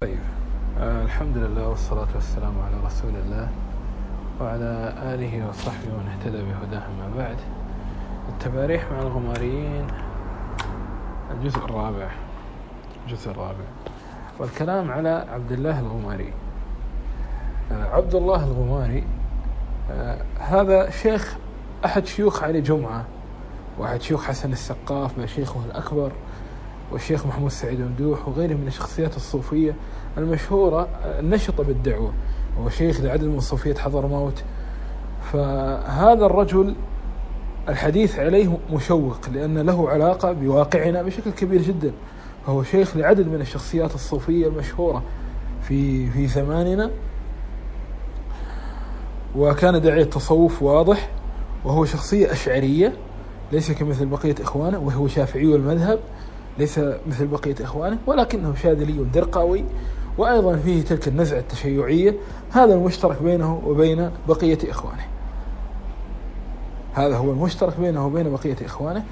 طيب. آه الحمد لله والصلاة والسلام على رسول الله وعلى آله وصحبه ومن اهتدى بهداه ما بعد. التباريح مع الغماريين الجزء الرابع الجزء الرابع. والكلام على عبد الله الغماري. آه عبد الله الغماري آه هذا شيخ أحد شيوخ علي جمعة وأحد شيوخ حسن السقاف بشيخه الأكبر. والشيخ محمود سعيد ممدوح وغيره من الشخصيات الصوفية المشهورة النشطة بالدعوة. هو شيخ لعدد من صوفية حضرموت فهذا الرجل الحديث عليه مشوق لأن له علاقة بواقعنا بشكل كبير جدا. فهو شيخ لعدد من الشخصيات الصوفية المشهورة في في زماننا. وكان داعية تصوف واضح. وهو شخصية أشعرية ليس كمثل بقية إخوانه وهو شافعي المذهب. ليس مثل بقية إخوانه ولكنه شاذلي درقاوي وأيضا فيه تلك النزعة التشيعية هذا المشترك بينه وبين بقية إخوانه. هذا هو المشترك بينه وبين بقية إخوانه.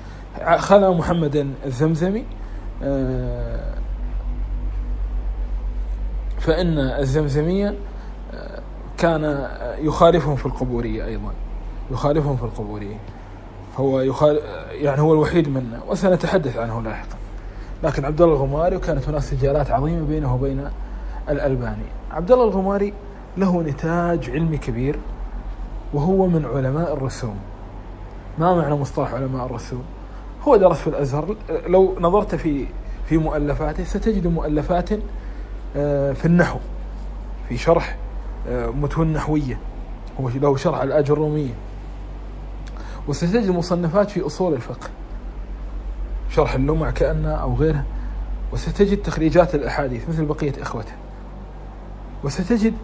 خلا محمدا الزمزمي فإن الزمزمية كان يخالفهم في القبورية أيضا يخالفهم في القبورية. هو يخالف يعني هو الوحيد منا وسنتحدث عنه لاحقا. لكن عبد الله الغماري وكانت هناك سجالات عظيمة بينه وبين الألباني. عبد الله الغماري له نتاج علمي كبير وهو من علماء الرسوم. ما معنى مصطلح علماء الرسوم؟ هو درس في الأزهر. لو نظرت في في مؤلفاته ستجد مؤلفات في النحو في شرح متون نحوية. هو له شرح على الاجر الروميه وستجد مصنفات في أصول الفقه. شرح اللمع كأنه أو غيره وستجد تخريجات الأحاديث مثل بقية إخوته. وستجد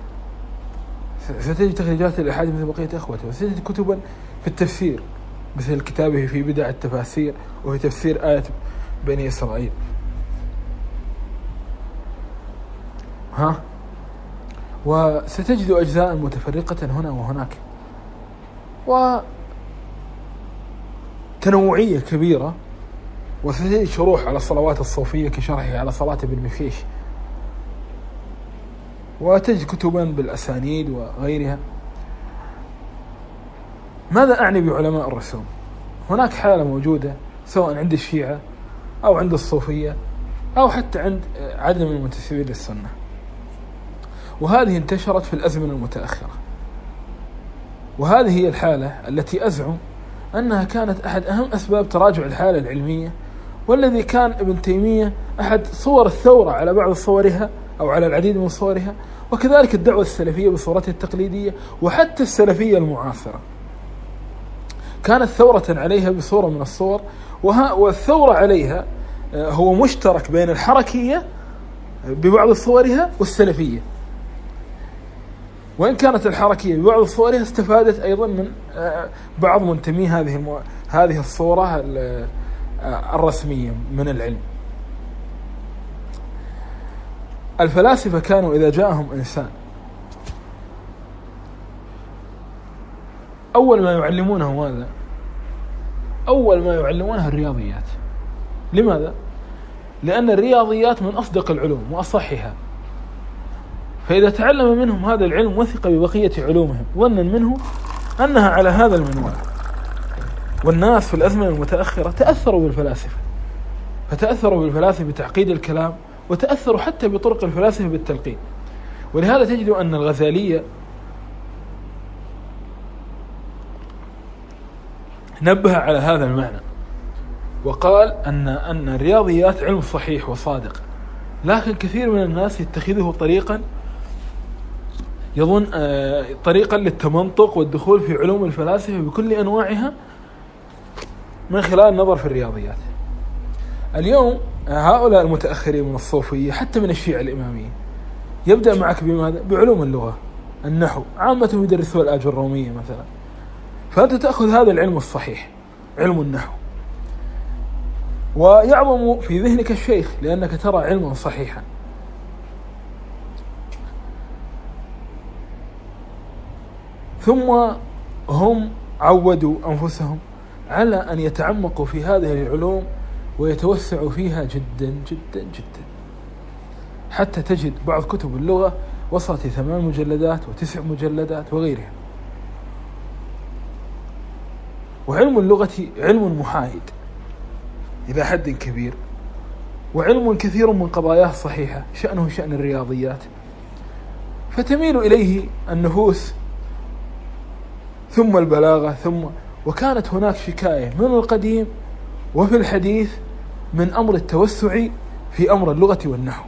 ستجد تخريجات الأحاديث مثل بقية إخوته. وستجد كتبا في التفسير مثل كتابه في بدع التفاسير وفي تفسير آية بني إسرائيل. ها؟ وستجد أجزاء متفرقة هنا وهناك. و تنوعية كبيرة وستجد شروح على الصلوات الصوفية كشرحه على صلاة ابن مخيش وتجد كتبا بالأسانيد وغيرها. ماذا أعني بعلماء الرسوم؟ هناك حالة موجودة سواء عند الشيعة أو عند الصوفية أو حتى عند عدد من المنتسبين للسنة. وهذه انتشرت في الأزمنة المتأخرة. وهذه هي الحالة التي أزعم أنها كانت أحد أهم أسباب تراجع الحالة العلمية والذي كان ابن تيمية أحد صور الثورة على بعض صورها أو على العديد من صورها وكذلك الدعوة السلفية بصورتها التقليدية وحتى السلفية المعاصرة كانت ثورة عليها بصورة من الصور والثورة عليها هو مشترك بين الحركية ببعض صورها والسلفية وإن كانت الحركية ببعض صورها استفادت أيضا من بعض منتمي هذه. هذه الصورة الرسمية من العلم الفلاسفة كانوا إذا جاءهم إنسان أول ما يعلمونه ماذا؟ أول ما يعلمونه الرياضيات لماذا؟ لأن الرياضيات من أصدق العلوم وأصحها فإذا تعلم منهم هذا العلم وثق ببقية علومهم ظنا منه أنها على هذا المنوال والناس في الأزمنة المتأخرة تأثروا بالفلاسفة فتأثروا بالفلاسفة بتعقيد الكلام وتأثروا حتى بطرق الفلاسفة بالتلقين. ولهذا تجد أن الغزالية نبه على هذا المعنى وقال أن أن الرياضيات علم صحيح وصادق لكن كثير من الناس يتخذه طريقا يظن طريقا للتمنطق والدخول في علوم الفلاسفة بكل أنواعها من خلال النظر في الرياضيات. اليوم هؤلاء المتأخرين من الصوفية حتى من الشيعة الإمامية يبدأ معك بماذا؟ بعلوم اللغة النحو. عامة يدرسوا الآجر الرومية مثلا. فأنت تأخذ هذا العلم الصحيح علم النحو. ويعظم في ذهنك الشيخ لأنك ترى علما صحيحا. ثم هم عودوا أنفسهم على أن يتعمقوا في هذه العلوم ويتوسعوا فيها جدا جدا جدا. حتى تجد بعض كتب اللغة وصلت ثمان مجلدات وتسع مجلدات وغيرها. وعلم اللغة علم محايد إلى حد كبير. وعلم كثير من قضاياه صحيحة شأنه شأن الرياضيات. فتميل إليه النفوس ثم البلاغة ثم وكانت هناك شكاية من القديم وفي الحديث من أمر التوسع في أمر اللغة والنحو.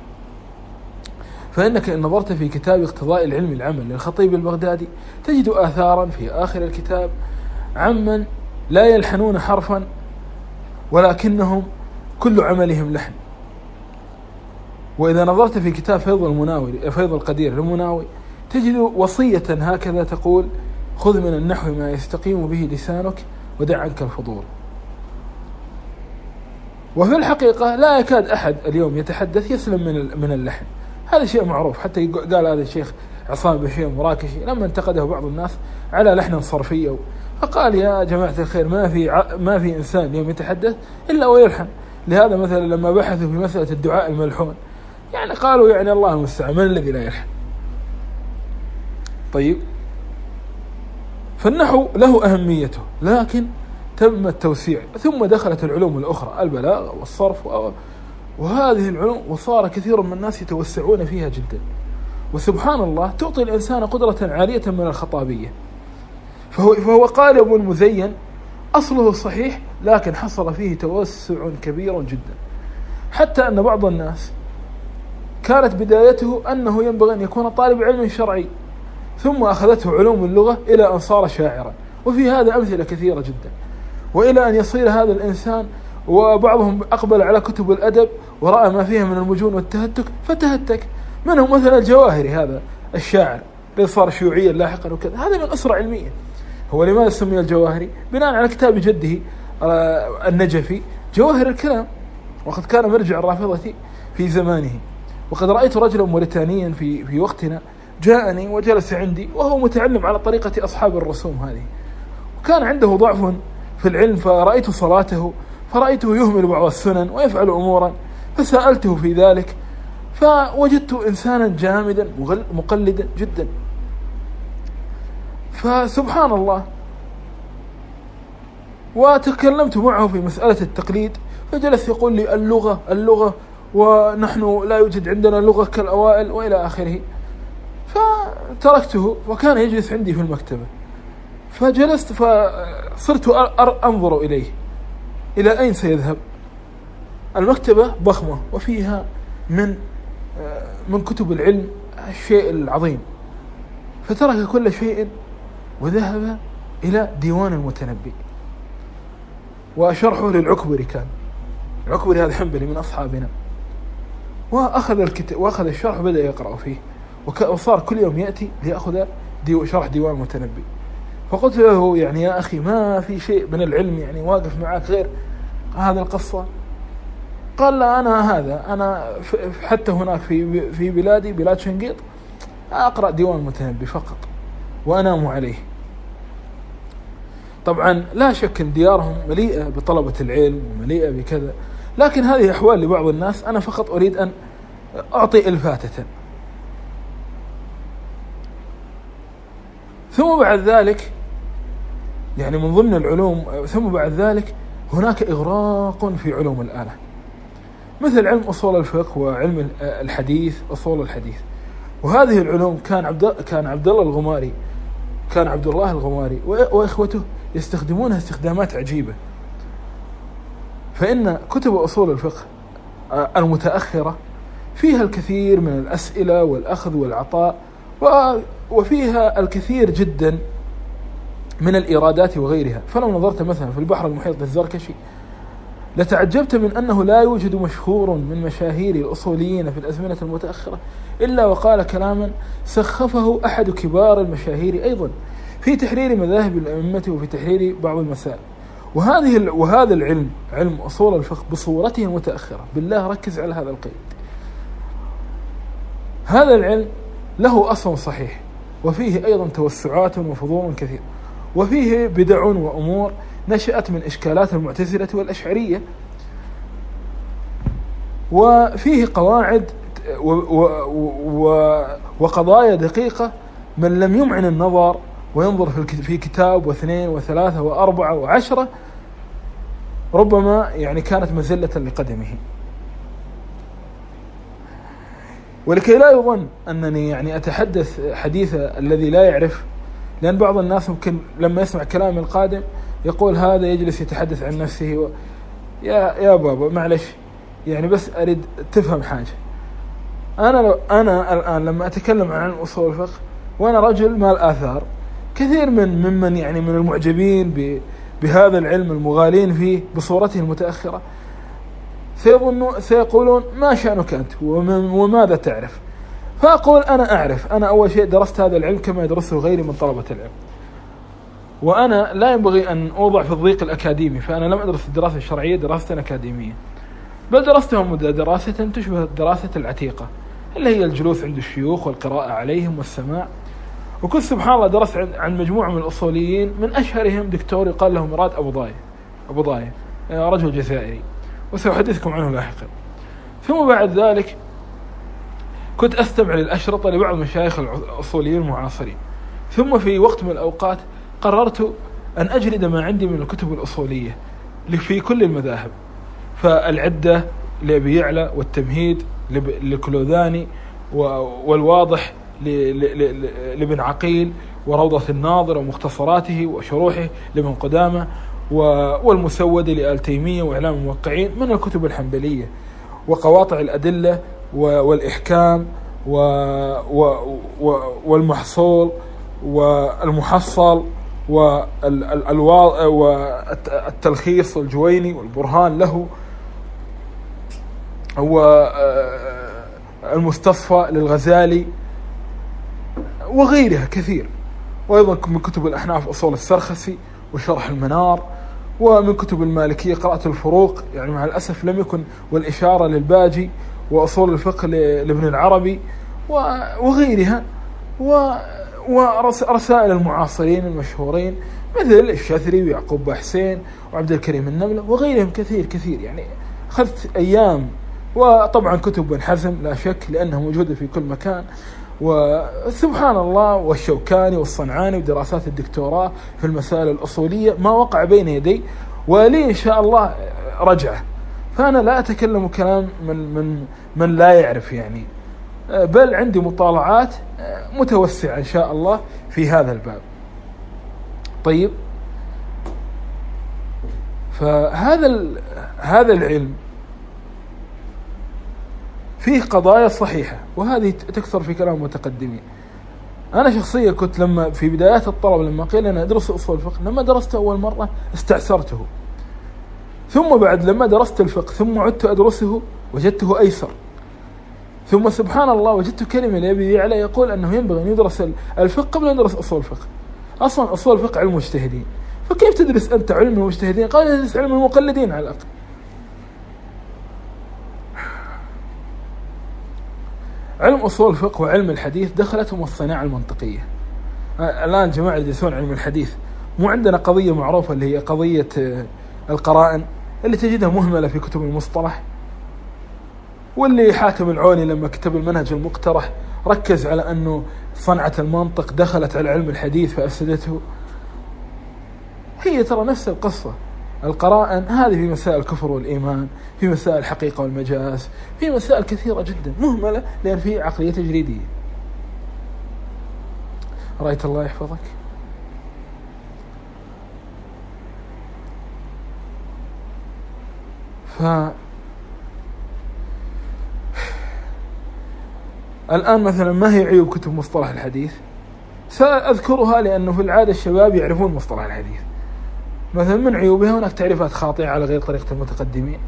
فإنك إن نظرت في كتاب اقتضاء العلم العمل للخطيب البغدادي تجد آثارا في آخر الكتاب عمن لا يلحنون حرفا ولكنهم كل عملهم لحن. وإذا نظرت في كتاب فيض المناوي فيض القدير للمناوي تجد وصية هكذا تقول خذ من النحو ما يستقيم به لسانك ودع عنك الفضول وفي الحقيقة لا يكاد أحد اليوم يتحدث يسلم من من اللحن. هذا شيء معروف. حتى قال هذا الشيخ عصام بشير مراكشي لما انتقده بعض الناس على لحن صرفي فقال يا جماعة الخير ما في ما في إنسان اليوم يتحدث إلا ويلحن. لهذا مثلا لما بحثوا في مسألة الدعاء الملحون يعني قالوا يعني الله المستعان من الذي لا يلحن؟ طيب. فالنحو له أهميته لكن تم التوسيع. ثم دخلت العلوم الأخرى البلاغة والصرف وهذه العلوم وصار كثير من الناس يتوسعون فيها جدا. وسبحان الله تعطي الإنسان قدرة عالية من الخطابية. فهو, فهو قالب مزين أصله صحيح لكن حصل فيه توسع كبير جدا. حتى أن بعض الناس كانت بدايته أنه ينبغي أن يكون طالب علم شرعي. ثم أخذته علوم اللغة إلى أن صار شاعرا. وفي هذا أمثلة كثيرة جدا. وإلى أن يصير هذا الإنسان وبعضهم أقبل على كتب الأدب ورأى ما فيها من المجون والتهتك فتهتك. منهم مثلا الجواهري هذا الشاعر الذي صار شيوعيا لاحقا وكذا. هذا من أسرة علمية. هو لماذا سمي الجواهري بناء على كتاب جده آه، النجفي. جواهر الكلام. وقد كان مرجع الرافضة في زمانه. وقد رأيت رجلا موريتانيا في في وقتنا. جاءني وجلس عندي وهو متعلم على طريقة أصحاب الرسوم هذه. وكان عنده ضعف في العلم فرأيت صلاته فرأيته يهمل بعض السنن ويفعل أمورا فسألته في ذلك فوجدت إنسانا جامدا مقلدا جدا. فسبحان الله وتكلمت معه في مسألة التقليد فجلس يقول لي اللغة اللغة ونحن لا يوجد عندنا لغة كالأوائل وإلى آخره. فتركته وكان يجلس عندي في المكتبة. فجلست فصرت أنظر إليه. إلى أين سيذهب؟ المكتبة ضخمة وفيها من من كتب العلم الشيء العظيم. فترك كل شيء وذهب إلى ديوان المتنبي. وشرحه للعكبري كان. العكبري هذا حنبلي من أصحابنا. وأخذ الكتاب وأخذ الشرح وبدأ يقرأ فيه. وصار كل يوم يأتي ليأخذ ديو شرح ديوان المتنبي فقلت له يعني يا أخي ما في شيء من العلم يعني واقف معك غير هذا القصة؟ قال لا أنا هذا أنا حتى هناك في في بلادي بلاد شنقيط أقرأ ديوان المتنبي فقط وأنام عليه. طبعا لا شك أن ديارهم مليئة بطلبة العلم ومليئة بكذا لكن هذه أحوال لبعض الناس أنا فقط أريد أن أعطي إلفاتة. ثم بعد ذلك يعني من ضمن العلوم ثم بعد ذلك هناك إغراق في علوم الآلة. مثل علم أصول الفقه وعلم الحديث أصول الحديث. وهذه العلوم كان عبد كان عبد الله الغماري كان عبد الله الغماري وإخوته يستخدمونها استخدامات عجيبة. فإن كتب أصول الفقه آه، المتأخرة فيها الكثير من الأسئلة والأخذ والعطاء وفيها الكثير جدا من الإيرادات وغيرها. فلو نظرت مثلا في البحر المحيط للزركشي لتعجبت من أنه لا يوجد مشهور من مشاهير الأصوليين في الأزمنة المتأخرة إلا وقال كلاما سخفه أحد كبار المشاهير أيضا في تحرير مذاهب الأئمة وفي تحرير بعض المسائل. وهذه وهذا العلم علم أصول الفقه بصورته المتأخرة بالله ركز على هذا القيد. هذا العلم له أصل صحيح وفيه أيضا توسعات وفضول كثير وفيه بدع وأمور نشأت من إشكالات المعتزلة والأشعرية وفيه قواعد و و و وقضايا دقيقة من لم يمعن النظر وينظر في كتاب واثنين وثلاثة وأربعة وعشرة ربما يعني كانت مزلة لقدمه. ولكي لا يظن أنني يعني أتحدث حديث الذي لا يعرف لأن بعض الناس ممكن لما يسمع كلامي القادم يقول هذا يجلس يتحدث عن نفسه و... يا يا بابا معلش يعني بس أريد تفهم حاجة. أنا لو أنا الآن لما أتكلم عن أصول الفقه وأنا رجل مال آثار كثير من ممن يعني من المعجبين ب... بهذا العلم المغالين فيه بصورته المتأخرة سيظنون سيقولون ما شأنك أنت؟ وم- وماذا تعرف؟ فأقول أنا أعرف. أنا أول شيء درست هذا العلم كما يدرسه غيري من طلبة العلم. وأنا لا ينبغي أن أوضع في الضيق الأكاديمي فأنا لم أدرس الدراسة الشرعية دراسة أكاديمية. بل درستها مدة دراسة تشبه الدراسة العتيقة اللي هي الجلوس عند الشيوخ والقراءة عليهم والسماع. وكنت سبحان الله درست عن- مجموعة من الأصوليين من أشهرهم دكتور يقال له مراد أبو ضايع أبو ضايع آه، رجل جزائري. وسأحدثكم عنه لاحقا. ثم بعد ذلك كنت أستمع للأشرطة لبعض مشايخ الأصوليين المعاصرين. ثم في وقت من الأوقات قررت أن أجلد ما عندي من الكتب الأصولية في كل المذاهب. فالعدة لأبي يعلى والتمهيد و- والواضح لابن عقيل وروضة الناظر ومختصراته وشروحه لابن قدامة. و- والمسود لآل تيمية وإعلام الموقعين من الكتب الحنبلية وقواطع الأدلة والإحكام والمحصول والمحصل والتلخيص الجويني والبرهان له والمستصفى للغزالي وغيرها كثير. وأيضا من كتب الأحناف أصول السرخسي وشرح المنار ومن كتب المالكية قرأت الفروق يعني مع الأسف لم يكن والإشارة للباجي وأصول الفقه لابن العربي وغيرها ورسائل المعاصرين المشهورين مثل الشثري ويعقوب حسين وعبد الكريم النملة وغيرهم كثير كثير. يعني أخذت أيام وطبعا كتب ابن حزم لا شك لأنها موجودة في كل مكان. وسبحان الله والشوكاني والصنعاني ودراسات الدكتوراه في المسائل الأصولية ما وقع بين يدي ولي إن شاء الله رجعة. فأنا لا أتكلم كلام من من من لا يعرف يعني. بل عندي مطالعات متوسعة إن شاء الله في هذا الباب. طيب. فهذا هذا العلم فيه قضايا صحيحة وهذه تكثر في كلام المتقدمين أنا شخصيا كنت لما في بدايات الطلب لما قيل أنا أدرس أصول الفقه لما درسته أول مرة استعسرته ثم بعد لما درست الفقه ثم عدت أدرسه وجدته أيسر. ثم سبحان الله وجدت كلمة لأبي يعلى يقول أنه ينبغي أن يدرس الفقه قبل أن يدرس أصول الفقه. أصلا أصول الفقه علم المجتهدين. فكيف تدرس أنت علم المجتهدين؟ قال تدرس علم المقلدين على الأقل. علم أصول الفقه وعلم الحديث دخلتهم الصناعة المنطقية. الآن جماعة يدرسون علم الحديث. مو عندنا قضية معروفة اللي هي قضية آه، القرائن اللي تجدها مهملة في كتب المصطلح. واللي حاتم العوني لما كتب المنهج المقترح ركز على أنه صنعة المنطق دخلت على علم الحديث فأفسدته. هي ترى نفس القصة. القرائن هذه في مسائل الكفر والإيمان في مسائل الحقيقة والمجاز في مسائل كثيرة جدا مهملة لأن في عقلية تجريدية. رأيت الله يحفظك. ف الآن مثلا ما هي عيوب كتب مصطلح الحديث؟ سأذكرها لأنه في العادة الشباب يعرفون مصطلح الحديث. مثلا من عيوبها هناك تعريفات خاطئة على غير طريقة المتقدمين.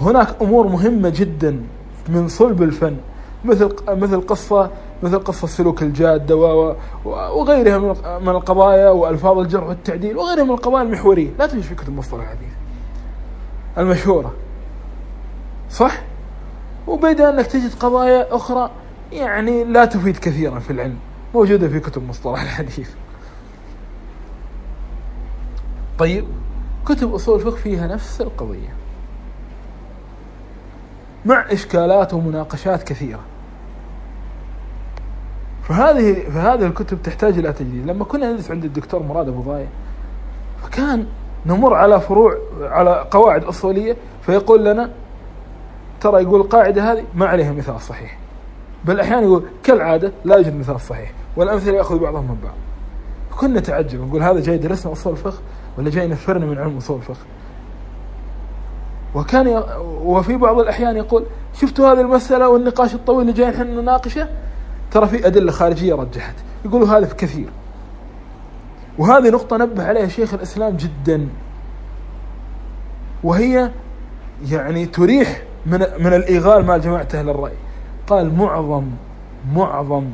هناك أمور مهمة جدا من صلب الفن مثل مثل قصة مثل قصة سلوك الجادة وغيرها من القضايا وألفاظ الجرح والتعديل وغيرها من القضايا المحورية. لا توجد في كتب مصطلح الحديث. المشهورة. صح؟ وبيد أنك تجد قضايا أخرى يعني لا تفيد كثيرا في العلم. موجودة في كتب مصطلح الحديث. طيب كتب أصول الفقه فيها نفس القضية. مع إشكالات ومناقشات كثيرة. فهذه فهذه الكتب تحتاج إلى تجديد. لما كنا ندرس عند الدكتور مراد أبو ضايع فكان نمر على فروع على قواعد أصولية فيقول لنا ترى يقول القاعدة هذه ما عليها مثال صحيح. بل أحيانا يقول كالعادة لا يوجد مثال صحيح والأمثلة يأخذ بعضهم من بعض. كنا نتعجب نقول هذا جاي درسنا أصول الفقه ولا جاي ينفرنا من علم أصول الفقه. وكان ي... وفي بعض الأحيان يقول شفتوا هذه المسألة والنقاش الطويل اللي جاي نحن نناقشه؟ ترى في أدلة خارجية رجحت. يقولوا هذا في كثير. وهذه نقطة نبه عليها شيخ الإسلام جدا. وهي يعني تريح من من الإيغال مع جماعة أهل الرأي. قال معظم معظم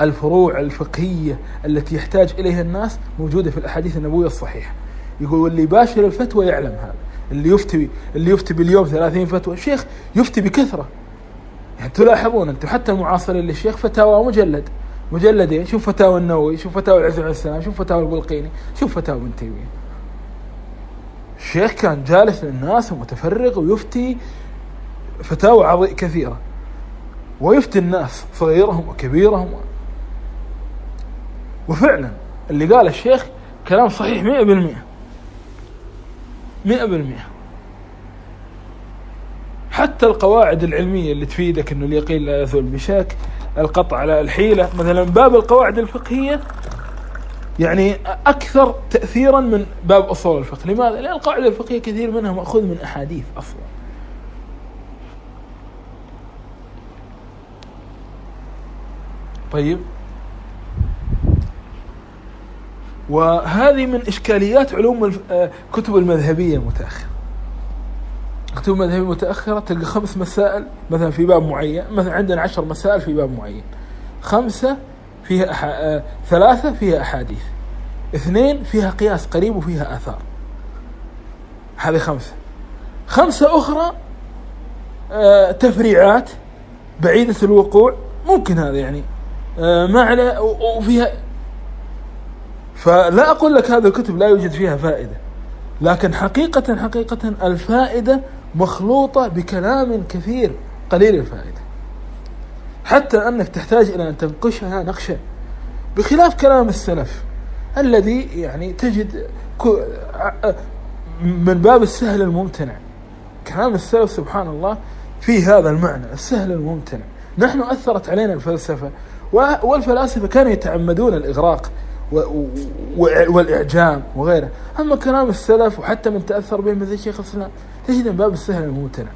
الفروع الفقهية التي يحتاج إليها الناس موجودة في الأحاديث النبوية الصحيحة. يقول واللي يباشر الفتوى يعلم هذا. اللي يفتي اللي يفتي باليوم 30 فتوى. الشيخ يفتي بكثرة. يعني تلاحظون أنتم حتى المعاصرين للشيخ فتاوى مجلد. مجلدين. شوف فتاوى النووي شوف فتاوى العز السلام شوف فتاوى البلقيني شوف فتاوى ابن تيمية. الشيخ كان جالس للناس ومتفرغ ويفتي فتاوى كثيرة. ويفتي الناس صغيرهم وكبيرهم. وفعلا اللي قال الشيخ كلام صحيح مئة بالمئة. مئة بالمئة. حتى القواعد العلمية اللي تفيدك إنه اليقين لا يزول بشك القطع على الحيلة. مثلا باب القواعد الفقهية يعني أكثر تأثيرا من باب أصول الفقه. لماذا؟ لأن القاعدة الفقهية كثير منها مأخوذ من أحاديث أصلا. طيب؟ وهذه من إشكاليات علوم الكتب آه، المذهبية المتأخرة. الكتب المذهبية المتأخرة تلقى خمس مسائل مثلا في باب معين مثلا عندنا عشر مسائل في باب معين. خمسة فيها أح... آه ثلاثة فيها أحاديث. اثنين فيها قياس قريب وفيها آثار. هذه خمسة. خمسة أخرى آه تفريعات بعيدة الوقوع. ممكن هذا يعني. ما على وفيها فلا أقول لك هذه الكتب لا يوجد فيها فائدة. لكن حقيقة حقيقة الفائدة مخلوطة بكلام كثير قليل الفائدة. حتى أنك تحتاج إلى أن تنقشها نقشا بخلاف كلام السلف الذي يعني تجد من باب السهل الممتنع. كلام السلف سبحان الله في هذا المعنى السهل الممتنع. نحن أثرت علينا الفلسفة والفلاسفة كانوا يتعمدون الإغراق. والإعجام وغيره. أما كلام السلف وحتى من تأثر به مثل شيخ الإسلام تجد من باب السهل الممتنع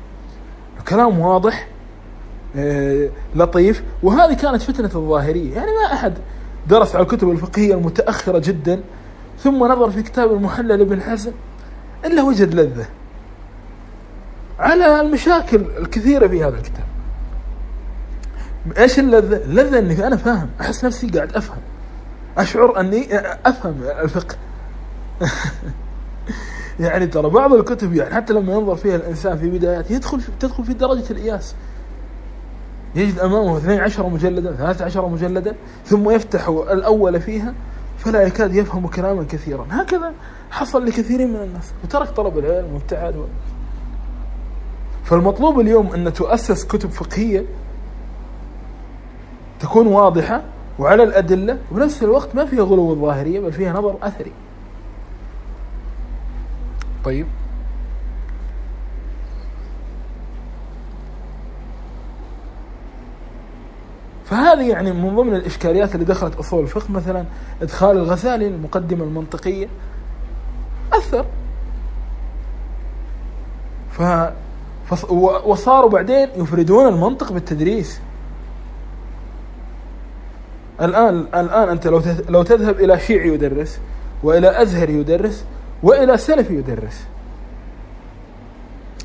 كلام واضح آه، لطيف وهذه كانت فتنة الظاهرية. يعني ما أحد درس على الكتب الفقهية المتأخرة جدا ثم نظر في كتاب المحلل لابن حزم إلا وجد لذة على المشاكل الكثيرة في هذا الكتاب. إيش اللذة؟ اللذة إني أنا فاهم أحس نفسي قاعد أفهم. أشعر أني أفهم الفقه. يعني ترى بعض الكتب يعني حتى لما ينظر فيها الإنسان في بدايات يدخل في تدخل في درجة الإياس. يجد أمامه 12 مجلدا 13 مجلدا ثم يفتح الأول فيها فلا يكاد يفهم كلاما كثيرا. هكذا حصل لكثير من الناس. وترك طلب العلم وابتعد و... فالمطلوب اليوم أن تؤسس كتب فقهية تكون واضحة وعلى الأدلة وبنفس الوقت ما فيها غلو الظاهرية بل فيها نظر أثري. طيب. فهذه يعني من ضمن الإشكاليات اللي دخلت أصول الفقه مثلا إدخال الغزالي المقدمة المنطقية. أثر. ف وصاروا بعدين يفردون المنطق بالتدريس. الآن الآن أنت لو لو تذهب إلى شيعي يدرس وإلى أزهري يدرس وإلى سلفي يدرس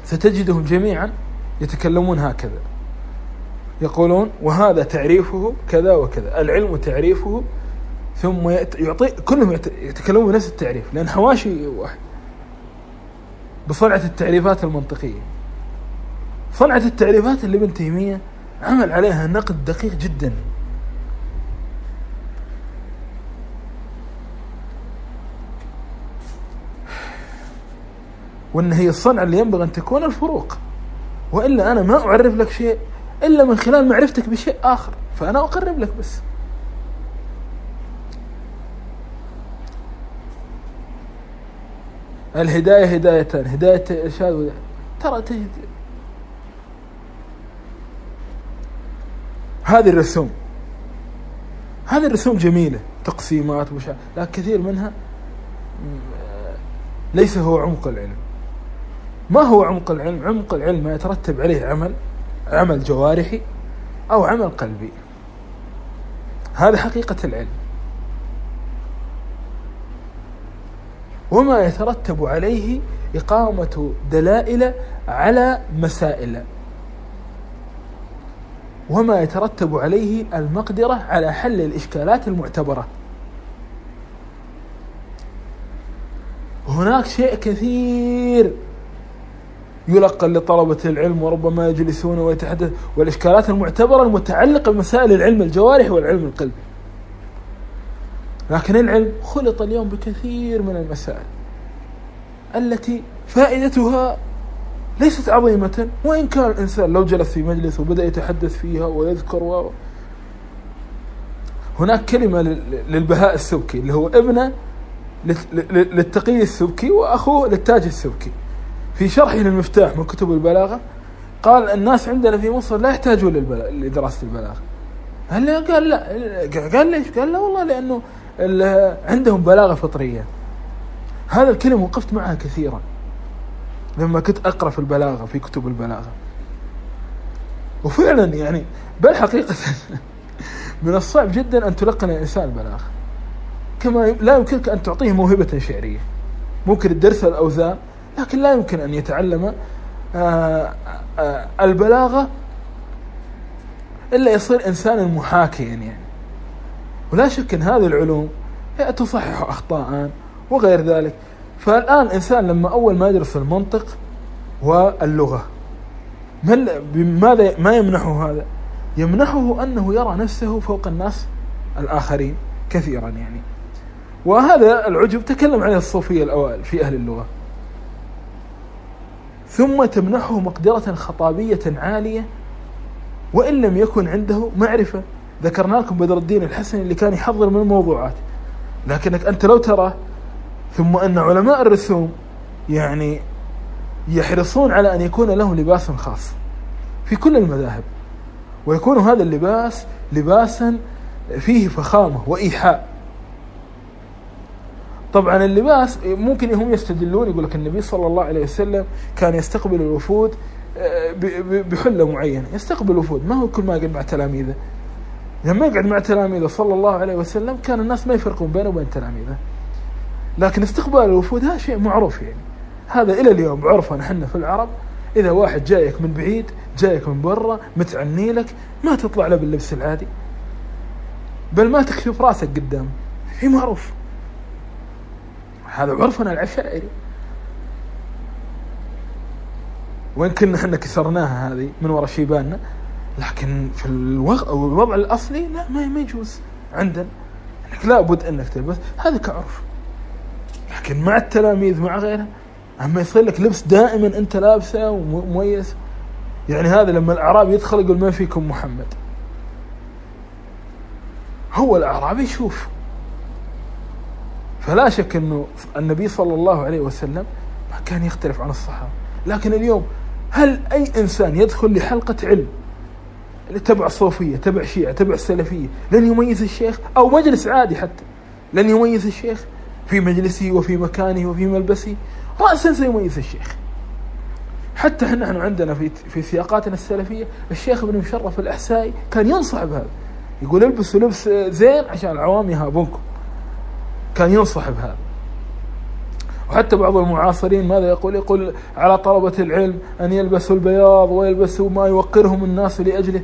ستجدهم جميعا يتكلمون هكذا. يقولون وهذا تعريفه كذا وكذا العلم تعريفه ثم يعطي كلهم يتكلمون بنفس التعريف لأن حواشي واحد. بصنعة التعريفات المنطقية. صنعة التعريفات اللي ابن تيمية عمل عليها نقد دقيق جدا. وإن هي الصنعة اللي ينبغي أن تكون الفروق. وإلا أنا ما أعرف لك شيء إلا من خلال معرفتك بشيء آخر فأنا أقرب لك بس. الهداية هدايتان هداية إرشاد ترى تجد. هذه الرسوم. هذه الرسوم جميلة تقسيمات وش لكن كثير منها ليس هو عمق العلم. ما هو عمق العلم؟ عمق العلم ما يترتب عليه عمل عمل جوارحي أو عمل قلبي. هذا حقيقة العلم. وما يترتب عليه إقامة دلائل على مسائل. وما يترتب عليه المقدرة على حل الإشكالات المعتبرة. هناك شيء كثير يلقن لطلبة العلم وربما يجلسون ويتحدث والإشكالات المعتبرة المتعلقة بمسائل العلم الجوارح والعلم القلبي لكن العلم خلط اليوم بكثير من المسائل التي فائدتها ليست عظيمة وإن كان الإنسان لو جلس في مجلس وبدأ يتحدث فيها ويذكر و... هناك كلمة للبهاء السبكي اللي هو ابنه للتقي السبكي وأخوه للتاج السبكي. في شرحه للمفتاح من كتب البلاغة قال الناس عندنا في مصر لا يحتاجون لدراسة البلاغة. هل قال لا؟ قال ليش؟ قال لا والله لأنه عندهم بلاغة فطرية. هذا الكلمة وقفت معها كثيرا لما كنت أقرأ في البلاغة في كتب البلاغة. وفعلا يعني بل حقيقة من الصعب جدا أن تلقن الإنسان البلاغة. كما لا يمكنك أن تعطيه موهبة شعرية. ممكن الدرس الأوزان لكن لا يمكن أن يتعلم آه، آه، البلاغة إلا يصير إنسانا محاكيا يعني. ولا شك أن هذه العلوم تصحح أخطاء وغير ذلك. فالآن الإنسان لما أول ما يدرس المنطق واللغة ماذا ما يمنحه هذا؟ يمنحه أنه يرى نفسه فوق الناس الآخرين كثيرا يعني. وهذا العجب تكلم عليه الصوفية الأوائل في أهل اللغة. ثم تمنحه مقدرة خطابية عالية وإن لم يكن عنده معرفة. ذكرنا لكم بدر الدين الحسني اللي كان يحضر من الموضوعات. لكنك أنت لو ترى ثم أن علماء الرسوم يعني يحرصون على أن يكون لهم لباس خاص في كل المذاهب. ويكون هذا اللباس لباسا فيه فخامة وإيحاء. طبعا اللباس ممكن هم يستدلون يقول لك النبي صلى الله عليه وسلم كان يستقبل الوفود آه، بحلة معينة. يستقبل الوفود ما هو كل ما يقعد مع تلاميذه. لما يقعد مع تلاميذه صلى الله عليه وسلم كان الناس ما يفرقون بينه وبين تلاميذه. لكن استقبال الوفود هذا شيء معروف يعني. هذا إلى اليوم عرفنا إحنا في العرب إذا واحد جايك من بعيد جايك من برا متعني لك ما تطلع له باللبس العادي. بل ما تكشف راسك قدام. شيء معروف. هذا عرفنا العشائري. وإن كنا إحنا كسرناها هذه من وراء شيباننا؟ لكن في الوضع الأصلي لا ما يجوز عندنا. إنك لابد إنك تلبس. هذا كعرف. لكن مع التلاميذ مع غيرها أما يصير لك لبس دائما أنت لابسه ومميز. يعني هذا لما الأعرابي يدخل يقول ما فيكم محمد؟ هو الأعرابي يشوف. فلا شك إنه النبي صلى الله عليه وسلم ما كان يختلف عن الصحابة. لكن اليوم هل أي إنسان يدخل لحلقة علم تبع الصوفيه تبع شيعة تبع السلفيه لن يميز الشيخ أو مجلس عادي حتى لن يميز الشيخ في مجلسه وفي مكانه وفي ملبسه رأسا سيميز الشيخ. حتى نحن عندنا في في سياقاتنا السلفية الشيخ ابن مشرف الأحسائي كان ينصح بهذا. يقول البسوا لبس زين عشان العوام يهابونكم. كان ينصح بهذا وحتى بعض المعاصرين ماذا يقول؟ يقول على طلبة العلم أن يلبسوا البياض ويلبسوا ما يوقرهم الناس لأجله.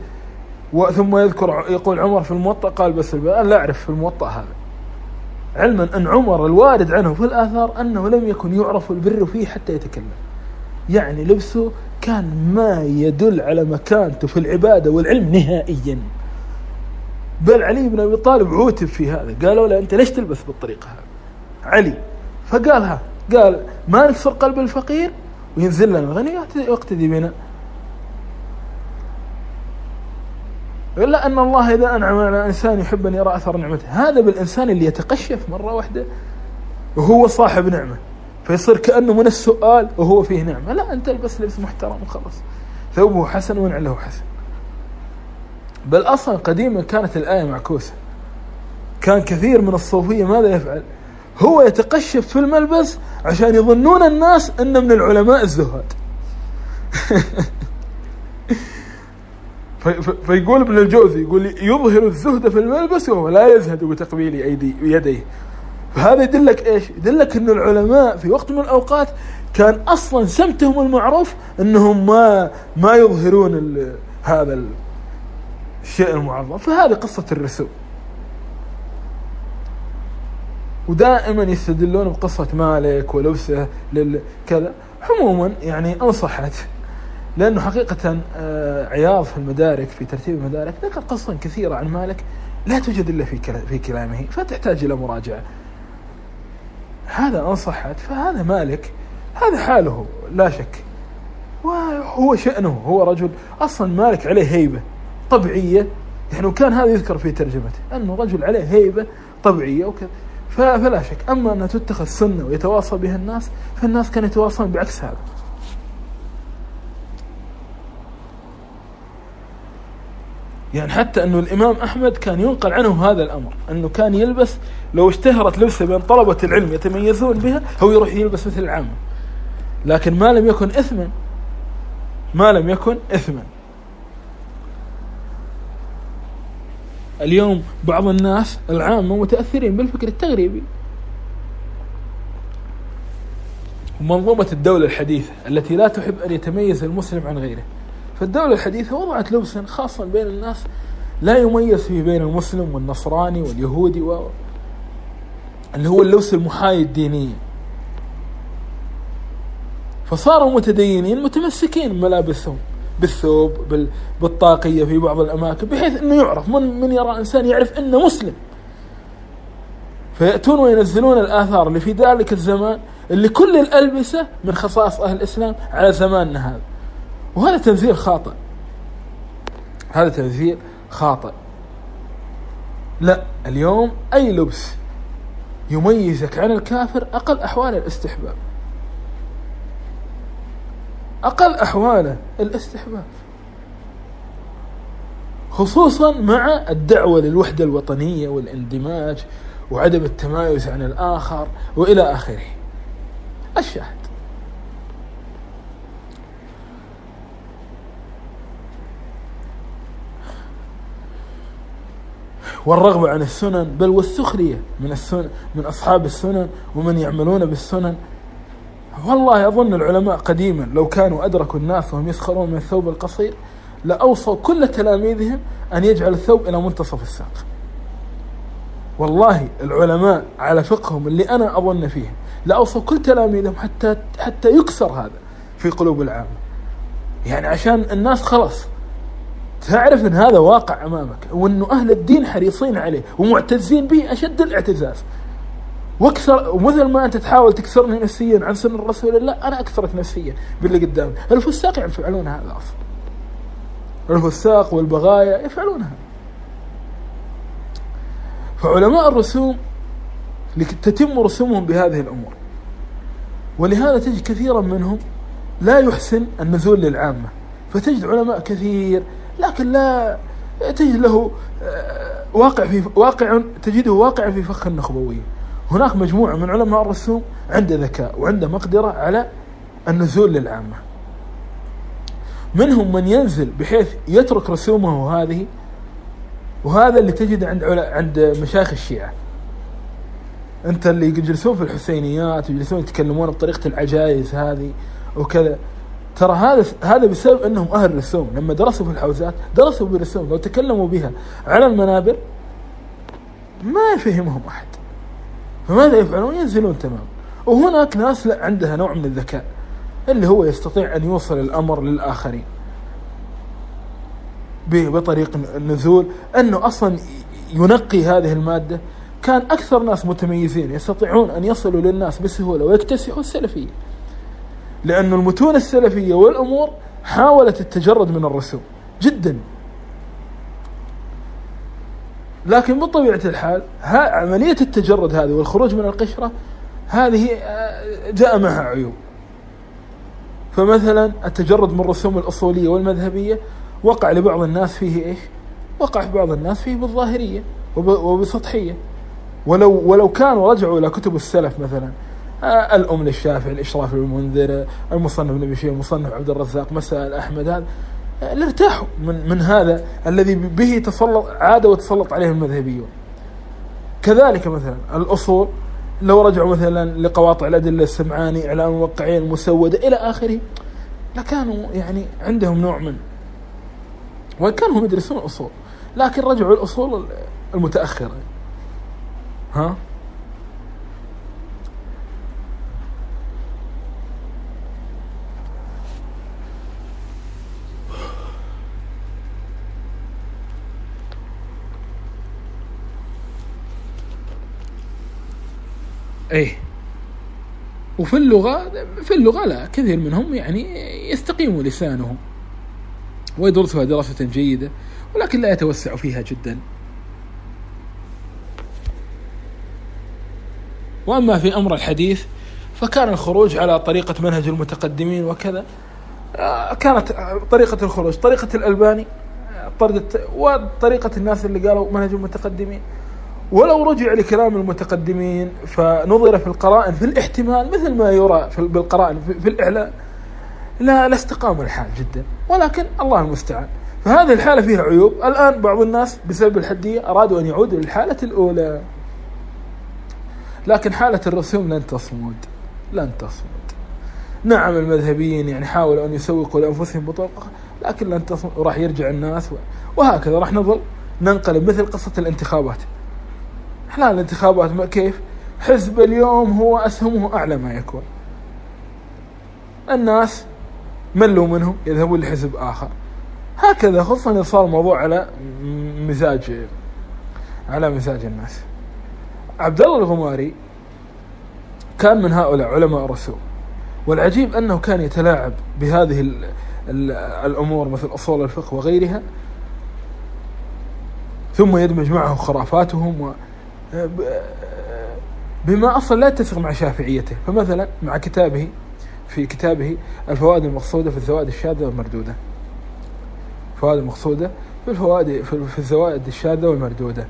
ثم يذكر يقول عمر في الموطأ قال بس البياض لا أعرف في الموطأ هذا. علما أن عمر الوارد عنه في الآثار أنه لم يكن يعرف البر فيه حتى يتكلم. يعني لبسه كان ما يدل على مكانته في العبادة والعلم نهائيا. بل علي بن أبي طالب عوتب في هذا. قالوا له أنت ليش تلبس بالطريقة هذه؟ علي. فقالها قال ما نكسر قلب الفقير؟ وينزل لنا الغني يقتدي بنا. إلا أن الله إذا أنعم على إنسان يحب أن يرى أثر نعمته. هذا بالإنسان اللي يتقشف مرة واحدة وهو صاحب نعمة. فيصير كأنه من السؤال وهو فيه نعمة. لا أنت البس لبس محترم وخلاص. ثوبه حسن ونعله حسن. بل أصلا قديما كانت الآية معكوسة. كان كثير من الصوفية ماذا يفعل؟ هو يتقشف في الملبس عشان يظنون الناس أنه من العلماء الزهاد. فيقول ابن الجوزي يقول يظهر الزهد في الملبس وهو لا يزهد بتقبيل أيدي يديه. فهذا يدلك إيش؟ يدلك ان العلماء في وقت من الأوقات كان أصلا سمتهم المعروف إنهم ما ما يظهرون هذا الشيء المعظم فهذه قصة الرسوم ودائما يستدلون بقصة مالك ولبسه كذا. عموما يعني انصحت لأنه حقيقة آه، عياض في المدارك في ترتيب المدارك ذكر قصصا كثيرة عن مالك لا توجد إلا في في كلامه فتحتاج إلى مراجعة. هذا ان صحت فهذا مالك هذا حاله لا شك. وهو شأنه هو رجل أصلا مالك عليه هيبة. طبيعية. يعني وكان هذا يذكر في ترجمته أنه رجل عليه هيبة طبيعية وكذا فلا شك. أما أنها تتخذ سنة ويتواصى بها الناس فالناس كانوا يتواصلون بعكس هذا. يعني حتى أنه الإمام أحمد كان ينقل عنه هذا الأمر أنه كان يلبس لو اشتهرت لبسة بين طلبة العلم يتميزون بها هو يروح يلبس مثل العامة. لكن ما لم يكن إثما ما لم يكن إثما. اليوم بعض الناس العامة متأثرين بالفكر التغريبي. ومنظومة الدولة الحديثة التي لا تحب أن يتميز المسلم عن غيره. فالدولة الحديثة وضعت لبسا خاصا بين الناس لا يميز فيه بين المسلم والنصراني واليهودي و اللي هو اللبس المحايد دينيا فصاروا متدينين متمسكين بملابسهم. بالثوب بالطاقية في بعض الأماكن بحيث أنه يعرف من, من يرى إنسان يعرف أنه مسلم. فيأتون وينزلون الآثار اللي في ذلك الزمان اللي كل الألبسة من خصائص أهل الإسلام على زماننا هذا. وهذا تنزيل خاطئ. هذا تنزيل خاطئ. لا اليوم أي لبس يميزك عن الكافر أقل أحوال الاستحباب. أقل أحواله الاستحباب. خصوصا مع الدعوة للوحدة الوطنية والاندماج وعدم التمايز عن الآخر وإلى آخره. الشاهد. والرغبة عن السنن بل والسخرية من السنن من أصحاب السنن ومن يعملون بالسنن. والله أظن العلماء قديما لو كانوا أدركوا الناس وهم يسخرون من الثوب القصير لأوصوا كل تلاميذهم أن يجعل الثوب إلى منتصف الساق. والله العلماء على فقههم اللي أنا أظن فيه لأوصوا كل تلاميذهم حتى حتى يكسر هذا في قلوب العامة. يعني عشان الناس خلاص تعرف إن هذا واقع أمامك وإنه أهل الدين حريصين عليه ومعتزين به أشد الاعتزاز. وأكثر ومثل ما أنت تحاول تكسرني نفسيا عن سنه الرسول الله أنا أكثرك نفسيا باللي قدامي. الفساق يفعلون هذا أصلا. الفساق والبغايا يفعلون هذا. فعلماء الرسوم تتم رسومهم بهذه الأمور. ولهذا تجد كثيرا منهم لا يحسن النزول للعامة. فتجد علماء كثير لكن لا تجد له آه، واقع في واقع تجده واقع في فخ النخبوية. هناك مجموعة من علماء الرسوم عنده ذكاء وعنده مقدرة على النزول للعامة. منهم من ينزل بحيث يترك رسومه هذه وهذا اللي تجد عند عند مشايخ الشيعة. أنت اللي يجلسون في الحسينيات ويجلسون يتكلمون بطريقة العجائز هذه وكذا. ترى هذا هذا بسبب أنهم أهل رسوم. لما درسوا في الحوزات درسوا بالرسوم. لو تكلموا بها على المنابر ما يفهمهم أحد. فماذا يفعلون؟ ينزلون تمام. وهناك ناس لا عندها نوع من الذكاء اللي هو يستطيع أن يوصل الأمر للآخرين. بطريق النزول أنه أصلا ينقي هذه المادة. كان أكثر ناس متميزين يستطيعون أن يصلوا للناس بسهولة ويكتسحوا السلفية. لأن المتون السلفية والأمور حاولت التجرد من الرسوم جدا. لكن بطبيعة الحال. ها عملية التجرد هذه والخروج من القشرة هذه آه، جاء معها عيوب. فمثلا التجرد من الرسوم الأصولية والمذهبية وقع لبعض الناس فيه إيش؟ وقع في بعض الناس فيه بالظاهرية وبسطحية. ولو ولو كانوا رجعوا إلى كتب السلف مثلا آه، الأم للشافعي الإشراف للمنذر المصنف ابن بشير المصنف عبد الرزاق مسائل أحمد هذا لارتاحوا من من هذا الذي به تسلط عاد وتسلط عليه المذهبيون. كذلك مثلا الأصول لو رجعوا مثلا لقواطع الأدلة السمعاني إعلام الموقعين المسودة إلى آخره لكانوا يعني عندهم نوع من وإن كانوا يدرسون الأصول لكن رجعوا الأصول المتأخرة. ها؟ إيه. وفي اللغة في اللغة لا كثير منهم يعني يستقيم لسانهم ويدرسها دراسة جيدة ولكن لا يتوسع فيها جدا. وأما في أمر الحديث فكان الخروج على طريقة منهج المتقدمين وكذا. آه، كانت طريقة الخروج طريقة الألباني وطريقة الناس اللي قالوا منهج المتقدمين. ولو رجع لكلام المتقدمين فنظر في القرائن في الاحتمال مثل ما يرى في بالقرائن في الإعلان. لا لا استقام الحال جدا. ولكن الله المستعان. فهذه الحالة فيها عيوب. الآن بعض الناس بسبب الحدية أرادوا أن يعودوا للحالة الأولى. لكن حالة الرسوم لن تصمد. لن تصمد. نعم المذهبيين يعني حاولوا أن يسوقوا لأنفسهم بطرق لكن لن تصمد. وراح يرجع الناس وهكذا راح نظل ننقلب مثل قصة الانتخابات. إحنا الانتخابات كيف؟ حزب اليوم هو أسهمه أعلى ما يكون. الناس ملوا منه يذهبون لحزب آخر. هكذا خصوصا إذا صار الموضوع على مزاج على مزاج الناس. عبد الله الغماري كان من هؤلاء علماء الرسول. والعجيب أنه كان يتلاعب بهذه الأمور مثل أصول الفقه وغيرها ثم يدمج معه خرافاتهم و بما أصلا لا يتسق مع شافعيته فمثلا مع كتابه في كتابه الفوائد المقصودة في الزوائد الشاذة والمردودة. الفوائد المقصودة في الفوائد في الزوائد الشاذة والمردودة.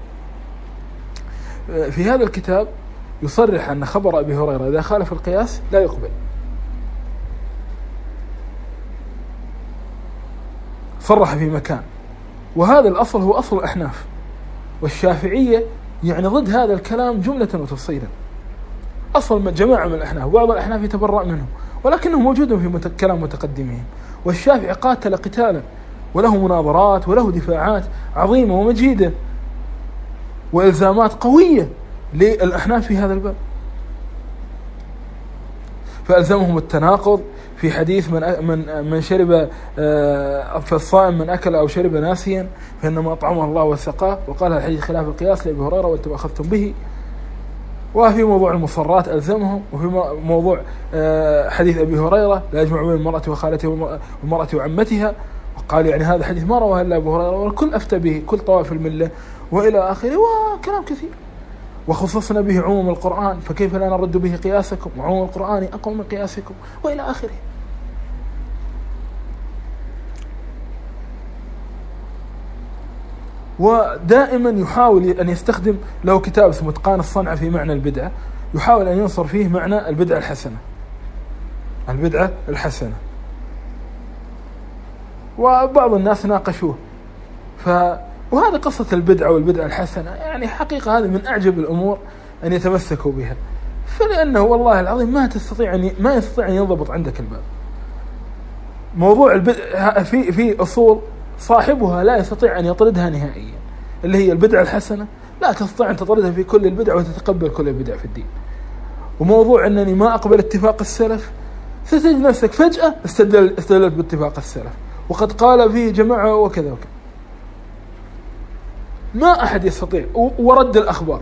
في هذا الكتاب يصرح أن خبر أبي هريرة إذا خالف القياس لا يقبل. صرح في مكان. وهذا الأصل هو أصل الأحناف. والشافعية يعني ضد هذا الكلام جملة وتفصيلا أصل جماعة من الأحناف وبعض الأحناف يتبرأ منه ولكنه موجود في. كلام متقدمين والشافعي قاتل قتالا وله مناظرات وله دفاعات عظيمة ومجيدة وإلزامات قوية للأحناف في هذا الباب فألزمهم التناقض في حديث من من من شرب آه، فالصائم من أكل أو شرب ناسيا فإنما اطعمه الله وسقاه وقال الحديث خلاف القياس لأبي هريرة وأنتم أخذتم به. وفي موضوع المصرات ألزمهم وفي موضوع آه، حديث أبي هريرة لا يجمع بين المرأة وخالتها والمرأة وعمتها. وقال يعني هذا حديث ما رواه إلا أبو هريرة والكل أفتى به كل طوائف الملة وإلى آخره وكلام كثير. وخصصنا به عموم القرآن فكيف لا نرد به قياسكم؟ وعموم القرآن أقوى من قياسكم وإلى آخره. ودائما يحاول أن يستخدم له كتاب اسمه إتقان الصنعة في معنى البدعة يحاول أن ينصر فيه معنى البدعة الحسنة. البدعة الحسنة. وبعض الناس ناقشوه. ف وهذه قصة البدعة والبدعة الحسنة. يعني حقيقة هذه من أعجب الأمور أن يتمسكوا بها. فلأنه والله العظيم ما تستطيع أن ما يستطيع أن ينضبط عندك الباب. موضوع البدع في في أصول صاحبها لا يستطيع أن يطردها نهائيا اللي هي البدعة الحسنة لا تستطيع أن تطردها في كل البدع وتتقبل كل البدع في الدين. وموضوع أنني ما أقبل اتفاق السلف ستجد نفسك فجأة استدل استدلت باتفاق السلف. وقد قال فيه جماعة وكذا وكذا. ما أحد يستطيع. ورد الأخبار.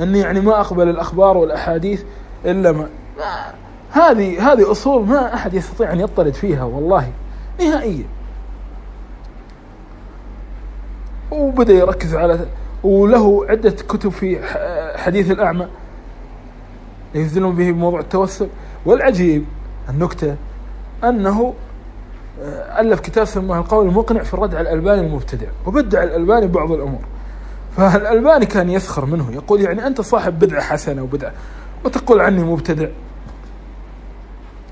أني يعني ما أقبل الأخبار والأحاديث إلا ما هذه هذه أصول ما أحد يستطيع أن يطرد فيها والله نهائيا. وبدأ يركز على وله عدة كتب في حديث الأعمى. ينزلون به بموضوع التوسل. والعجيب النكتة أنه آه، ألف كتاب سماه القول المقنع في الرد على الألباني المبتدع وبدع الألباني بعض الأمور. فالألباني كان يسخر منه يقول يعني أنت صاحب بدعة حسنة وبدعة وتقول عني مبتدع.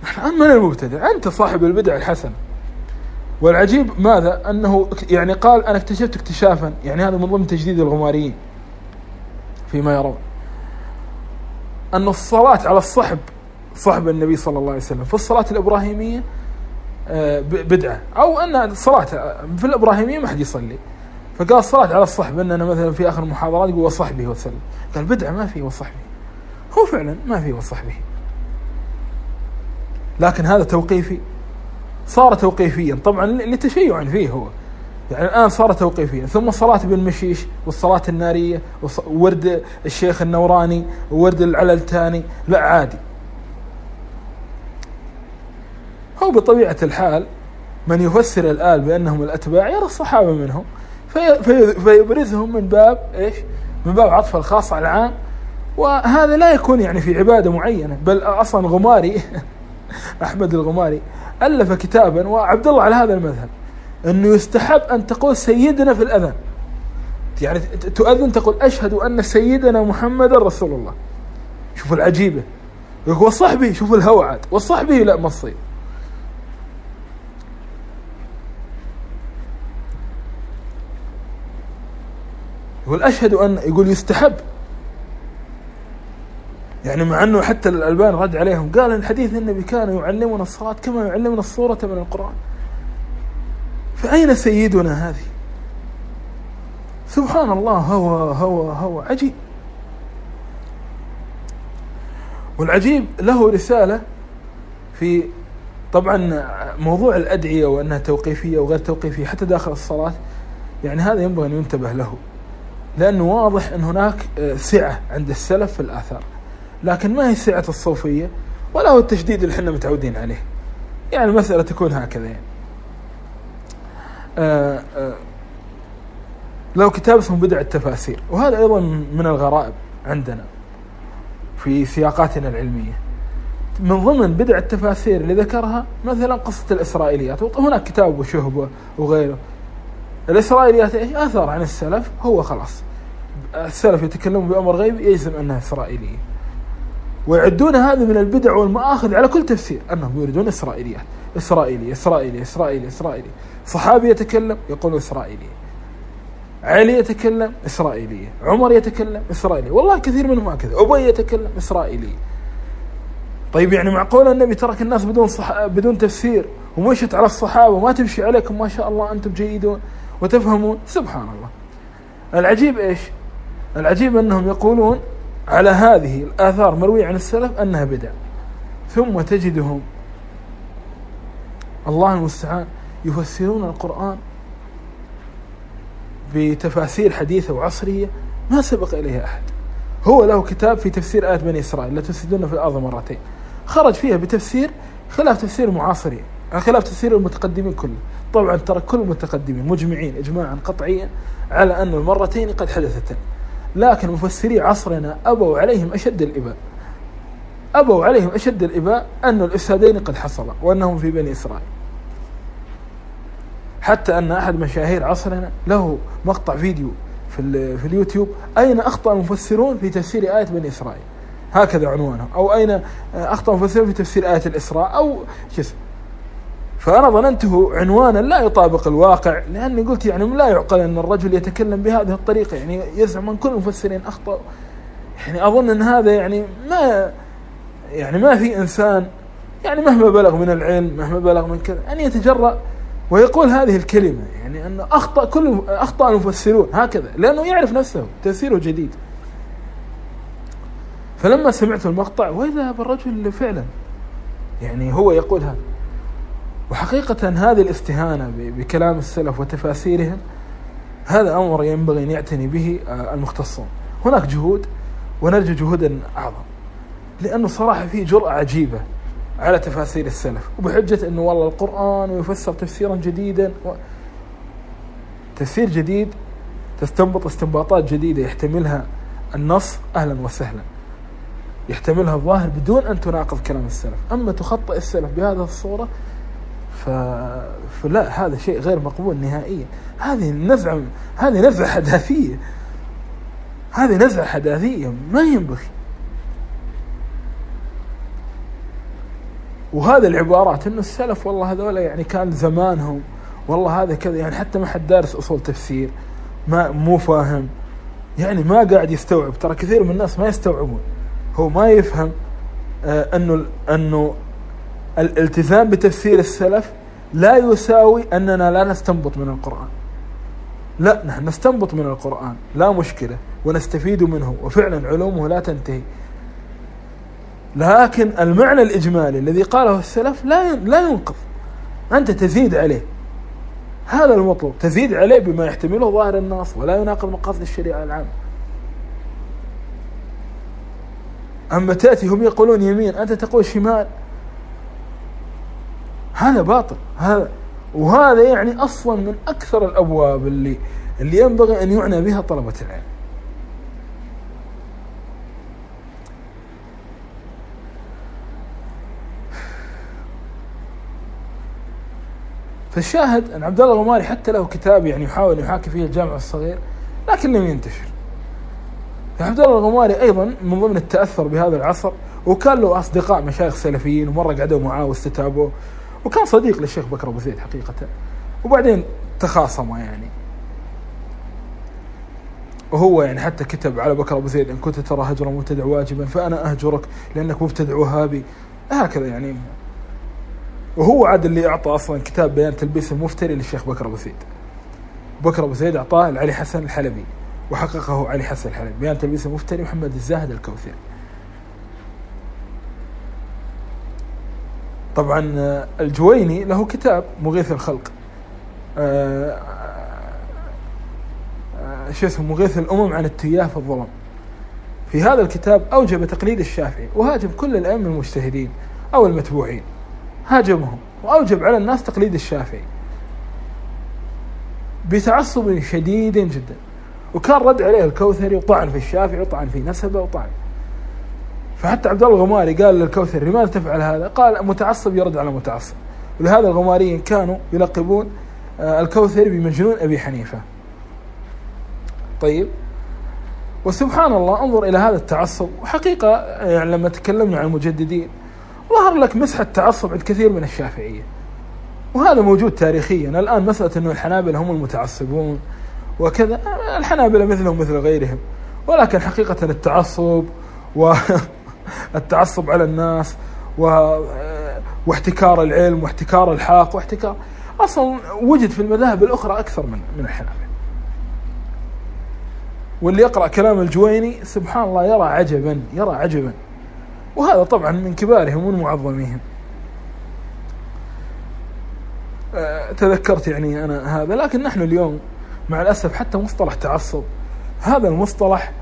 نحن من المبتدع أنت صاحب البدع الحسنة. والعجيب ماذا؟ أنه يعني قال أنا اكتشفت اكتشافا يعني هذا من ضمن تجديد الغماريين فيما يرون. أن الصلاة على الصحب صحب النبي صلى الله عليه وسلم في الصلاة الإبراهيمية آه، بدعة. أو أن الصلاة في الإبراهيمية ما حد يصلي. فقال الصلاة على الصحب أننا مثلا في آخر المحاضرات يقول وصحبه وسلم. قال بدعة ما في وصحبه. هو فعلا ما في وصحبه. لكن هذا توقيفي صار توقيفيا. طبعا لتشيع فيه هو. يعني الآن صار توقيفيا. ثم صلاة بالمشيش والصلاة النارية وورد الشيخ النوراني وورد العللتاني لا عادي. هو بطبيعة الحال من يفسر الآل بأنهم الأتباع يرى الصحابة منهم. في في فيبرزهم من باب إيش؟ من باب عطف الخاص على العام. وهذا لا يكون يعني في عبادة معينة بل أصلا غماري أحمد الغماري ألف كتابا وعبد الله على هذا المذهب أنه يستحب أن تقول سيدنا في الأذان. يعني تؤذن تقول أشهد أن سيدنا محمد رسول الله. شوف العجيبة. يقول وصحبي شوف الهوعد وصحبي لا ما تصير يقول أشهد أن يقول يستحب. يعني مع أنه حتى الألبان رد عليهم. قال الحديث النبي كان يعلمنا الصلاة كما يعلمنا الصورة من القرآن. فأين سيدنا هذه؟ سبحان الله هو هو هو عجيب. والعجيب له رسالة في طبعا موضوع الأدعية وأنها توقيفية وغير توقيفية حتى داخل الصلاة. يعني هذا ينبغي أن ينتبه له. لأنه واضح أن هناك سعة عند السلف في الآثار. لكن ما هي سعة الصوفية ولا هو التشديد اللي إحنا متعودين عليه. يعني المسألة تكون هكذا يعني. آآ آه، آآ آه، له كتاب اسمه بدع التفاسير وهذا أيضا من الغرائب عندنا في سياقاتنا العلمية. من ضمن بدع التفاسير اللي ذكرها مثلا قصة الإسرائيليات. هناك كتاب أبو شهبة وغيره. الإسرائيليات إيش؟ آثار عن السلف. هو خلاص السلف يتكلمون بأمر غيب يجزم أنها إسرائيلية. ويعدون هذا من البدع والمآخذ على كل تفسير أنهم يريدون إسرائيليات إسرائيلي إسرائيلي إسرائيلي إسرائيلي صحابي يتكلم يقول إسرائيلي علي يتكلم إسرائيلية. عمر يتكلم إسرائيلي والله كثير منهم هكذا. أبي يتكلم إسرائيلي طيب يعني معقول النبي ترك الناس بدون صح... بدون تفسير ومشت على الصحابة وما تمشي عليكم ما شاء الله أنتم جيدون وتفهمون. سبحان الله. العجيب إيش؟ العجيب أنهم يقولون على هذه الآثار مروية عن السلف أنها بدع. ثم تجدهم الله المستعان يفسرون القرآن بتفاسير حديثة وعصرية ما سبق إليها أحد. هو له كتاب في تفسير آيات بني إسرائيل لا تفسدون في الأرض مرتين. خرج فيها بتفسير خلاف تفسير المعاصرين خلاف تفسير المتقدمين كله. طبعا ترى كل المتقدمين مجمعين إجماعا قطعيا على أن المرتين قد حدثتا. لكن مفسري عصرنا أبوا عليهم أشد الإباء. أبوا عليهم أشد الإباء أن الإفسادين قد حصلا وأنهم في بني إسرائيل. حتى أن أحد مشاهير عصرنا له مقطع فيديو في, في اليوتيوب أين أخطأ المفسرون في تفسير آية بني إسرائيل؟ هكذا عنوانه. أو أين أخطأ المفسرون في تفسير آية الإسراء؟ أو شو فأنا ظننته عنوانا لا يطابق الواقع لأني قلت يعني لا يعقل أن الرجل يتكلم بهذه الطريقة يعني يزعم أن كل المفسرين أخطأ. يعني أظن أن هذا يعني ما يعني ما في إنسان يعني مهما بلغ من العلم مهما بلغ من كذا أن يتجرأ ويقول هذه الكلمة. يعني أن أخطأ كل أخطأ المفسرون هكذا لأنه يعرف نفسه تفسيره جديد. فلما سمعت المقطع وإذا بالرجل فعلا يعني هو يقول هذا. وحقيقة هذه الاستهانة بكلام السلف وتفاسيرهم هذا أمر ينبغي أن يعتني به آه، المختصون. هناك جهود ونرجو جهودا أعظم لأنه صراحة فيه جرأة عجيبة على تفاسير السلف وبحجة أنه والله القرآن ويفسر تفسيرا جديدا و... تفسير جديد تستنبط استنباطات جديدة يحتملها النص أهلا وسهلا. يحتملها الظاهر بدون أن تناقض كلام السلف. أما تخطئ السلف بهذه الصورة فلا هذا شيء غير مقبول نهائيا. هذه نزعة هذه نزعة حداثية. هذه نزعة حداثية ما ينبغي. وهذه العبارات إنه السلف والله هذول يعني كان زمانهم والله هذا كذا يعني حتى ما حد دارس أصول تفسير ما مو فاهم. يعني ما قاعد يستوعب ترى كثير من الناس ما يستوعبون. هو ما يفهم آه أنه أنه الالتزام بتفسير السلف لا يساوي أننا لا نستنبط من القرآن. لا نحن نستنبط من القرآن. لا مشكلة ونستفيد منه. وفعلا علومه لا تنتهي. لكن المعنى الإجمالي الذي قاله السلف لا لا ينقض. أنت تزيد عليه. هذا المطلوب. تزيد عليه بما يحتمله ظاهر النص ولا يناقض مقاصد الشريعة العامة. أما تأتي هم يقولون يمين أنت تقول شمال. هذا باطل. هذا وهذا يعني أصلا من أكثر الأبواب اللي اللي ينبغي أن يعنى بها طلبة العلم. فالشاهد أن عبد الله الغماري حتى له كتاب يعني يحاول يحاكي فيه الجامع الصغير لكن لم ينتشر. عبد الله الغماري أيضا من ضمن التأثر بهذا العصر وكان له أصدقاء مشايخ سلفيين ومرة قعدوا معاه واستتابوه. وكان صديق للشيخ بكر أبو زيد حقيقة. وبعدين تخاصما يعني. وهو يعني حتى كتب على بكر أبو زيد إن كنت ترى هجر مبتدع واجبا فأنا أهجرك لأنك مبتدع وهابي. هكذا يعني. وهو عاد اللي أعطى أصلا كتاب بيان تلبيس المفتري للشيخ بكر أبو زيد. بكر أبو زيد أعطاه لعلي حسن الحلبي وحققه علي حسن الحلبي. بيان تلبيس المفتري محمد الزاهد الكوثري. طبعا آه، الجويني له كتاب مغيث الخلق. آه، آه، شو اسمه مغيث الأمم عن التياه في الظلم في هذا الكتاب أوجب تقليد الشافعي وهاجم كل الأئمة المجتهدين أو المتبوعين. هاجمهم وأوجب على الناس تقليد الشافعي. بتعصب شديد جدا. وكان رد عليه الكوثري وطعن في الشافعي وطعن في نسبه وطعن فحتى عبد الله الغماري قال للكوثري لماذا تفعل هذا؟ قال متعصب يرد على متعصب ولهذا الغماريين كانوا يلقبون آه، الكوثري بمجنون أبي حنيفة. طيب. وسبحان الله انظر إلى هذا التعصب. وحقيقة يعني لما تكلمنا عن المجددين ظهر لك مسحة تعصب عند كثير من الشافعية. وهذا موجود تاريخيا. الآن مسألة أنه الحنابلة هم المتعصبون وكذا الحنابلة مثلهم مثل غيرهم. ولكن حقيقة التعصب والتعصب على الناس و واحتكار العلم واحتكار الحق واحتكار أصلا وجد في المذاهب الأخرى أكثر من من الحنابلة. واللي يقرأ كلام الجويني سبحان الله يرى عجبا يرى عجبا. وهذا طبعا من كبارهم ومن معظميهم. أه، تذكرت يعني أنا هذا لكن نحن اليوم مع الأسف حتى مصطلح تعصب هذا المصطلح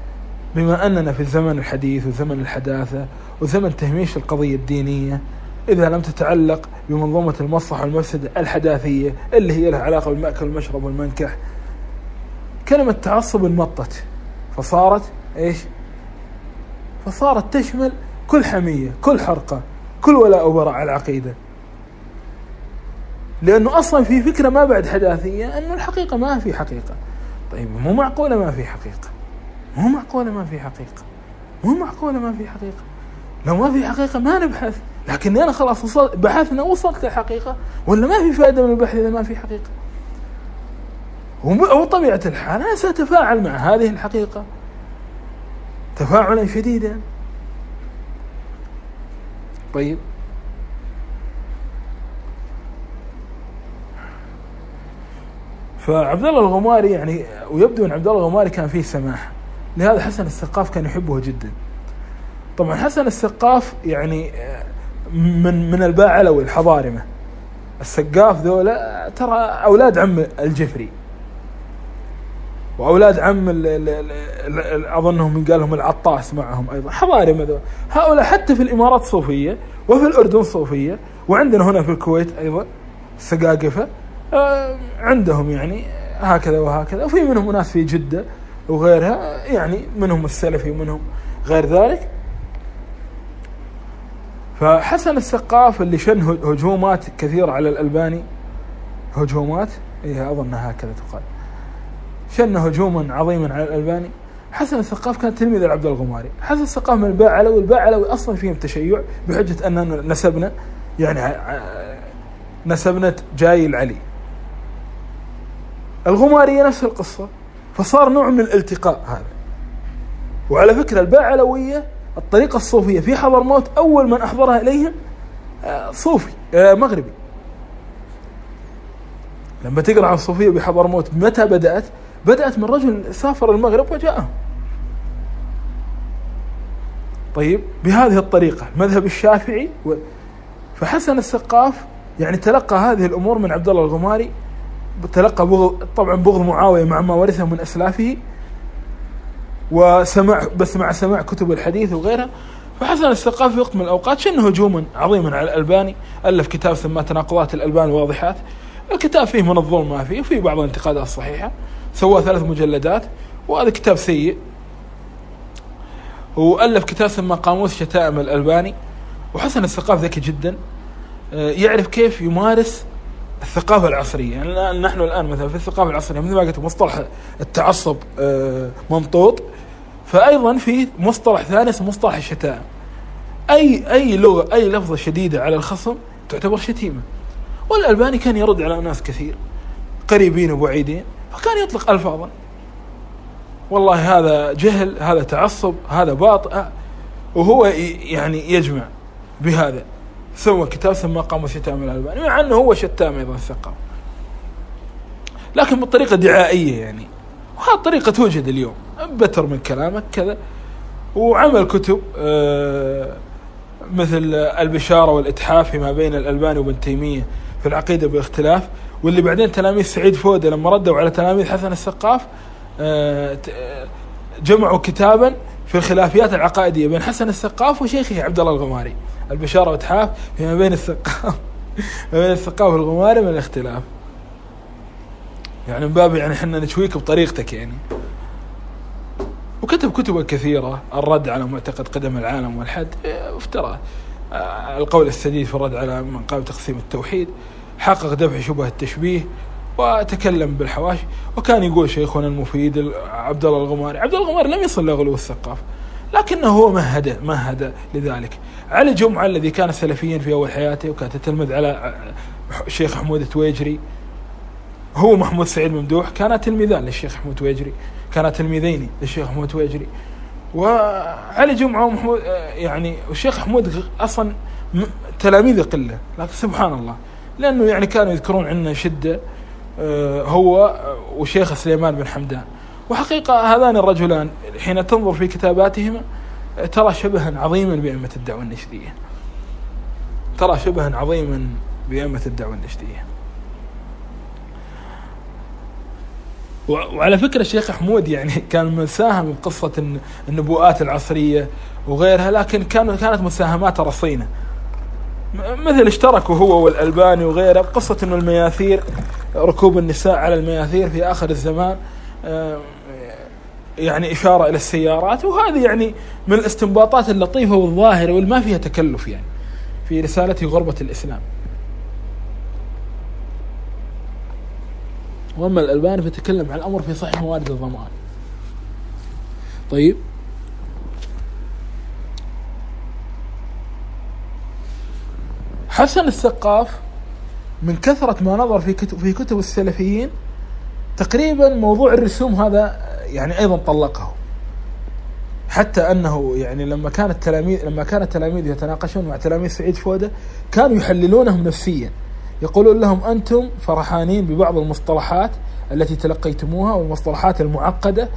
بما أننا في الزمن الحديث وزمن الحداثة وزمن تهميش القضية الدينية إذا لم تتعلق بمنظومة المصلحة والمفسدة الحداثية اللي هي لها علاقة بالمأكل والمشرب والمنكح. كلمة تعصب انمطت. فصارت إيش؟ فصارت تشمل كل حمية كل حرقة كل ولاء وبراء على العقيدة. لأنه أصلا في فكرة ما بعد حداثية أنه الحقيقة ما في حقيقة. طيب مو معقولة ما في حقيقة. مو معقولة ما في حقيقة. مو معقولة ما في حقيقة. لو ما في حقيقة ما نبحث. لكني أنا خلاص وصلت بحثنا وصلت للحقيقة ولا ما في فائدة من البحث إذا ما في حقيقة؟ وطبيعة الحال أنا سأتفاعل مع هذه الحقيقة. تفاعلا شديدا. طيب. فعبد الله الغماري يعني ويبدو أن عبد الله الغماري كان فيه سماحة. لهذا حسن السقاف كان يحبه جدا. طبعا حسن السقاف يعني من من الباء علوي الحضارمة. السقاف ذولا ترى أولاد عم الجفري. وأولاد عم ال ال ال أظنهم من قال لهم العطاس معهم أيضا. حضارم هؤلاء حتى في الإمارات صوفية وفي الأردن صوفية وعندنا هنا في الكويت أيضا سقاقفة آه، عندهم يعني هكذا وهكذا. وفي منهم ناس في جدة. وغيرها يعني منهم السلفي ومنهم غير ذلك. فحسن السقاف اللي شن هجومات كثيرة على الألباني. هجومات إيه أظنها هكذا تقال. شن هجوما عظيما على الألباني. حسن الثقاف كان تلميذ العبد الغماري. حسن الثقاف من الباعلوي والباعلوي أصلا فيهم تشيع بحجة أننا نسبنا يعني نسبنا جاي العلي. الغمارية نفس القصة. فصار نوع من الالتقاء هذا. وعلى فكرة الباعلوية الطريقة الصوفية في حضرموت أول من أحضرها إليهم آه، صوفي آه، مغربي. لما تقرأ عن الصوفية بحضرموت متى بدأت؟ بدأت من رجل سافر المغرب وجاءهم طيب بهذه الطريقة مذهب الشافعي. فحسن السقاف يعني تلقى هذه الأمور من عبد الله الغماري تلقى بغض طبعا بغض معاوية مع ما ورثه من أسلافه وسمع بس مع سماع كتب الحديث وغيرها. فحسن السقاف في وقت من الأوقات شن هجوما عظيما على الألباني. ألف كتاب سماه تناقضات الألبان واضحات. الكتاب فيه من الظلم ما فيه وفيه بعض الانتقادات الصحيحة. سوى ثلاث مجلدات وهذا كتاب سيء. وألف كتاب سماه قاموس شتائم الألباني. وحسن الثقافة ذكي جدا. آه، يعرف كيف يمارس الثقافة العصرية. يعني نحن الآن مثلا في الثقافة العصرية مثل ما قلت مصطلح التعصب آه، ممطوط فأيضا في مصطلح ثاني اسمه مصطلح الشتائم أي أي لغة أي لفظة شديدة على الخصم تعتبر شتيمة. والألباني كان يرد على ناس كثير قريبين وبعيدين فكان يطلق ألفاظا. والله هذا جهل هذا تعصب هذا باطل وهو يعني يجمع بهذا. سوى كتاب سماه قاموس شتام الألباني. مع أنه هو شتام أيضا الثقافة لكن بطريقة دعائية يعني. وهذه الطريقة توجد اليوم. بتر من كلامك كذا. وعمل كتب آه، مثل البشارة والإتحاف فيما بين الألباني وابن تيمية في العقيدة باختلاف واللي بعدين تلاميذ سعيد فودة لما ردوا على تلاميذ حسن السقاف آه، آه، جمعوا كتابا في الخلافيات العقائدية بين حسن السقاف وشيخه عبد الله الغماري. البشارة والإتحاف فيما بين السقاف ما بين السقاف والغماري من الاختلاف. يعني من باب يعني إحنا نشويك بطريقتك يعني. وكتب كتبا كثيرة. الرد على معتقد قدم العالم والحد. افترى. القول السديد في الرد على من قام تقسيم التوحيد. حقق دفع شبه التشبيه. وتكلم بالحواشي وكان يقول شيخنا المفيد عبد الله الغماري عبد الله الغماري لم يصل لغلو الثقافة لكنه هو مهد مهد لذلك. علي جمعة الذي كان سلفيا في أول حياته وكان تلمذ على الشيخ حمود التويجري هو محمود سعيد ممدوح كانا تلميذان للشيخ حمود تويجري كانا تلميذين للشيخ حمود تويجري. وعلي جمعة ومحمود يعني والشيخ حمود أصلا تلاميذ قلة لكن سبحان الله لأنه يعني كانوا يذكرون عنا شدة. آه، هو وشيخ سليمان بن حمدان. وحقيقة هذان الرجلان حين تنظر في كتاباتهما ترى شبها عظيما بأئمة الدعوة النجدية ترى شبها عظيما بأئمة الدعوة النجدية وعلى فكرة الشيخ حمود يعني كان مساهم بقصة النبوءات العصرية وغيرها لكن كانت مساهمات رصينة. مثل اشتركوا هو والألباني وغيره بقصة إنه المياثير ركوب النساء على المياثير في آخر الزمان يعني إشارة إلى السيارات وهذه يعني من الاستنباطات اللطيفة والظاهرة والما فيها تكلف يعني في رسالة غربة الإسلام. وأما الألباني فتكلم عن الأمر في صحيح موارد الضمان. طيب؟ حسن السقاف من كثرة ما نظر في كتب في كتب السلفيين تقريبا موضوع الرسوم هذا يعني أيضا طلقه. حتى أنه يعني لما كان التلاميذ لما كان التلاميذ يتناقشون مع تلاميذ سعيد فوده كانوا يحللونهم نفسيا. يقولون لهم أنتم فرحانين ببعض المصطلحات التي تلقيتموها والمصطلحات المعقدة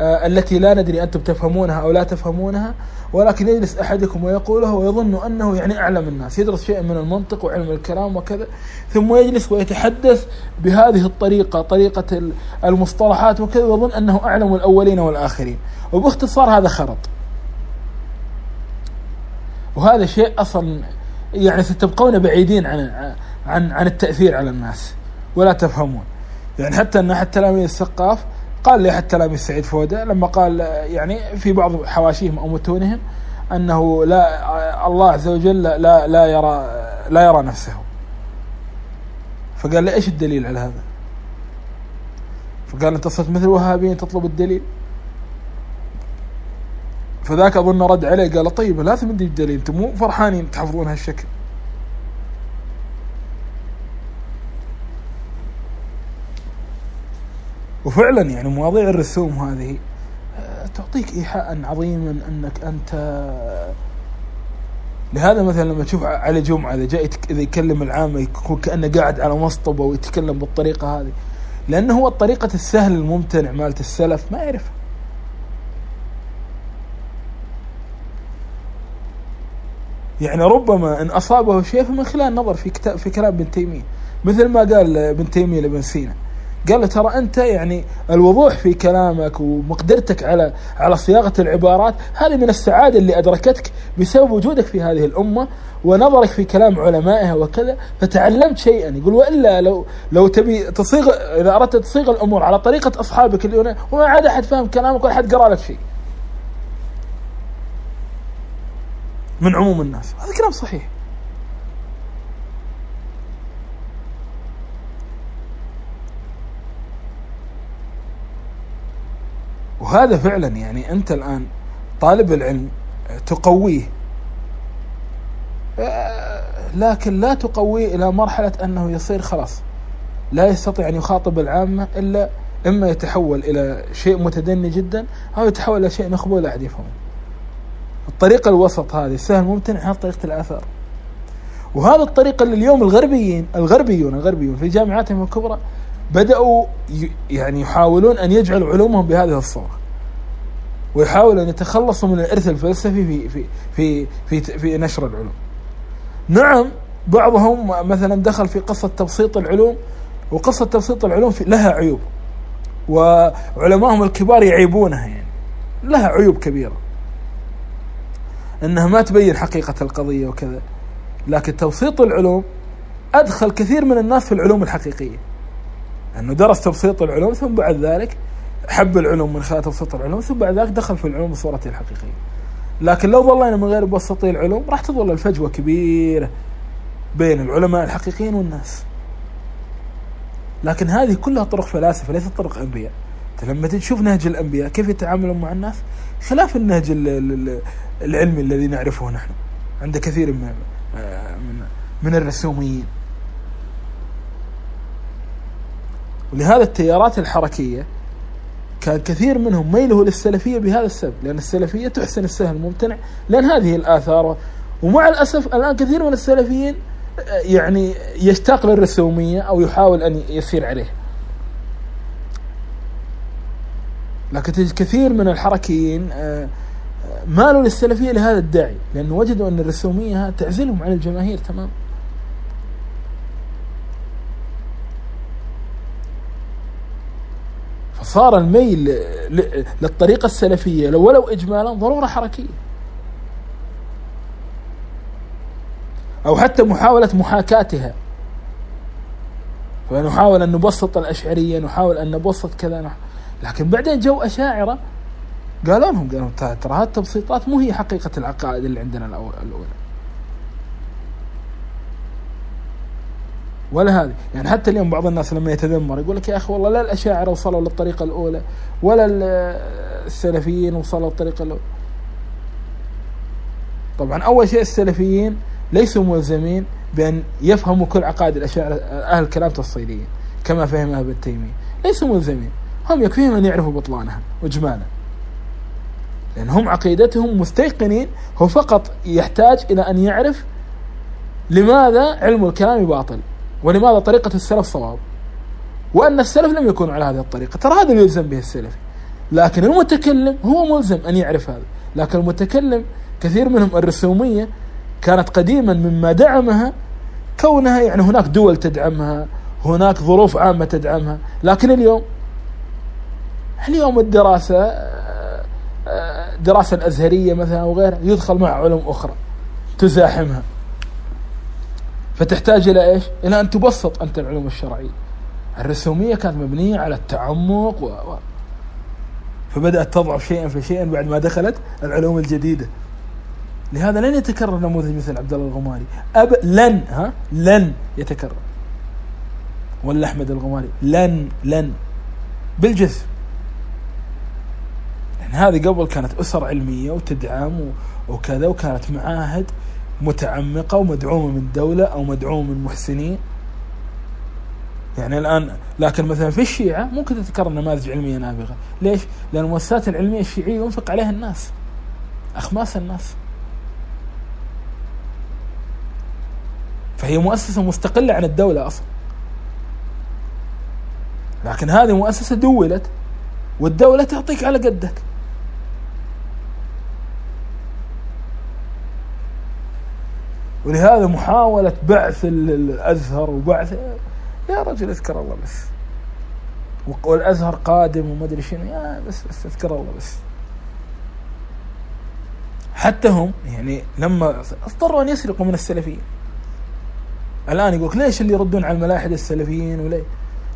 التي لا ندري أنتم تفهمونها أو لا تفهمونها ولكن يجلس أحدكم ويقولها ويظن أنه يعني أعلم الناس يدرس شيئا من المنطق وعلم الكلام وكذا ثم يجلس ويتحدث بهذه الطريقة طريقة المصطلحات وكذا ويظن أنه أعلم الأولين والآخرين. وباختصار هذا خرط. وهذا شيء أصلا يعني ستبقون بعيدين عن عن عن التأثير على الناس ولا تفهمون. يعني حتى إن أحد تلاميذ السقاف قال لي احد تلاميذ سعيد فوده لما قال يعني في بعض حواشيهم أو متونهم أنه لا الله عز وجل لا لا يرى لا يرى نفسه. فقال لي إيش الدليل على هذا؟ فقال أنت صرت مثل الوهابيين تطلب الدليل. فذاك أظن رد عليه قال طيب لازم ادي الدليل أنتم مو فرحانين تحفظون هالشكل. وفعلا يعني مواضيع الرسوم هذه. آه، تعطيك إيحاء عظيما إنك أنت لهذا مثلا لما تشوف علي جمعة إذا جاء إذا يكلم العامه يكون كأنه قاعد على مصطبة ويتكلم بالطريقة هذه. لأنه هو الطريقة السهل الممتنع مالت السلف ما يعرفها. يعني ربما إن أصابه شيء فمن خلال النظر في كتاب في كلام ابن تيمية. مثل ما قال ابن تيمية لابن سينا. قال له ترى أنت يعني الوضوح في كلامك ومقدرتك على على صياغة العبارات هذه من السعادة اللي أدركتك بسبب وجودك في هذه الأمة ونظرك في كلام علمائها وكذا فتعلمت شيئا. يقول وإلا لو لو تبي تصيغ إذا أردت تصيغ الأمور على طريقة أصحابك اليونان وما عاد أحد فهم كلامك ولا أحد قرأ لك شيء. من عموم الناس. هذا كلام صحيح. وهذا فعلا يعني أنت الآن طالب العلم تقويه لكن لا تقويه إلى مرحلة أنه يصير خلاص لا يستطيع أن يخاطب العامة إلا إما يتحول إلى شيء متدني جدا أو يتحول إلى شيء مخبول لا احد يفهمه. الطريقة الوسط هذه سهل ممتنع هذه طريقة الآثار. وهذا الطريقة اللي اليوم الغربيين الغربيون الغربيون في جامعاتهم الكبرى بدأوا يعني يحاولون أن يجعلوا علومهم بهذه الصورة. ويحاولوا أن يتخلصوا من الإرث الفلسفي في في في في, في نشر العلوم. نعم بعضهم مثلا دخل في قصة تبسيط العلوم وقصة تبسيط العلوم لها عيوب وعلمائهم الكبار يعيبونها يعني. لها عيوب كبيرة. إنها ما تبين حقيقة القضية وكذا. لكن تبسيط العلوم أدخل كثير من الناس في العلوم الحقيقية. أنه درس تبسيط العلوم ثم بعد ذلك حب العلوم من خلال تبسيط العلوم ثم بعد ذلك دخل في العلوم بصورته الحقيقية. لكن لو ظلينا من غير مبسطي العلوم راح تظل الفجوة كبيرة بين العلماء الحقيقيين والناس. لكن هذه كلها طرق فلاسفة ليست طرق أنبياء. لما تشوف نهج الأنبياء كيف يتعاملون مع الناس خلاف النهج العلمي الذي نعرفه نحن عند كثير من من, من الرسوميين. ولهذا التيارات الحركية كان كثير منهم ميله للسلفية بهذا السبب لأن السلفية تحسن السهل الممتنع لأن هذه الآثار ومع الأسف الآن كثير من السلفيين يعني يشتاق للرسومية أو يحاول أن يسير عليه لكن كثير من الحركيين آه، مالوا للسلفية لهذا الداعي لأنه وجدوا أن الرسومية تعزلهم عن الجماهير تماما. فصار الميل للطريقة السلفية. لو ولو إجمالا ضرورة حركية. أو حتى محاولة محاكاتها. فنحاول أن نبسط الأشعرية نحاول أن نبسط كذا لكن بعدين جو أشاعرة. قالوا لهم قالوا ترى هذه التبسيطات مو هي حقيقة العقائد اللي عندنا الأولى. ولا هذه. يعني حتى اليوم بعض الناس لما يتذمر يقول لك يا أخي والله لا الأشاعرة وصلوا للطريقة الأولى ولا السلفيين وصلوا للطريقة الأولى. طبعا أول شيء السلفيين ليسوا ملزمين بأن يفهموا كل عقائد الأشاعرة أهل الكلام التصيليين كما فهمها ابن تيميه ليسوا ملزمين. هم يكفيهم أن يعرفوا بطلانها واجمالا لأن هم عقيدتهم مستيقنين هو فقط يحتاج إلى أن يعرف لماذا علم الكلام باطل. ولماذا طريقة السلف صواب؟ وأن السلف لم يكونوا على هذه الطريقة. ترى هذا اللي يلزم به السلف. لكن المتكلم هو ملزم أن يعرف هذا. لكن المتكلم كثير منهم الرسومية كانت قديما مما دعمها كونها يعني هناك دول تدعمها هناك ظروف عامة تدعمها. لكن اليوم اليوم الدراسة الدراسة الأزهرية مثلا أو غيرها يدخل مع علوم أخرى تزاحمها. فتحتاج إلى إيش؟ إلى أن تبسط أنت العلوم الشرعية. الرسومية كانت مبنية على التعمق و... و... فبدأت تضعف شيئا فشيئا بعد ما دخلت العلوم الجديدة. لهذا لن يتكرر نموذج مثل عبد الله الغماري. أب لن ها؟ لن يتكرر. ولا أحمد الغماري. لن لن. بالجزم يعني هذه قبل كانت أسر علمية وتدعم وكذا وكانت معاهد متعمقة ومدعومة من الدولة أو مدعومة من محسنين. يعني الآن لكن مثلا في الشيعة ممكن تتكرر نماذج علمية نابغة. ليش؟ لأن المؤسسات العلمية الشيعية ينفق عليها الناس أخماس الناس. فهي مؤسسة مستقلة عن الدولة أصلا. لكن هذه مؤسسة دولت والدولة تعطيك على قدك. ولهذا محاولة بعث الأزهر وبعث يا رجل اذكر الله بس. والأزهر قادم وما أدري شنو. يا بس بس اذكر الله بس. حتى هم يعني لما اضطروا أن يسرقوا من السلفيين. الآن يقولك ليش اللي يردون على الملاحدة السلفيين وليه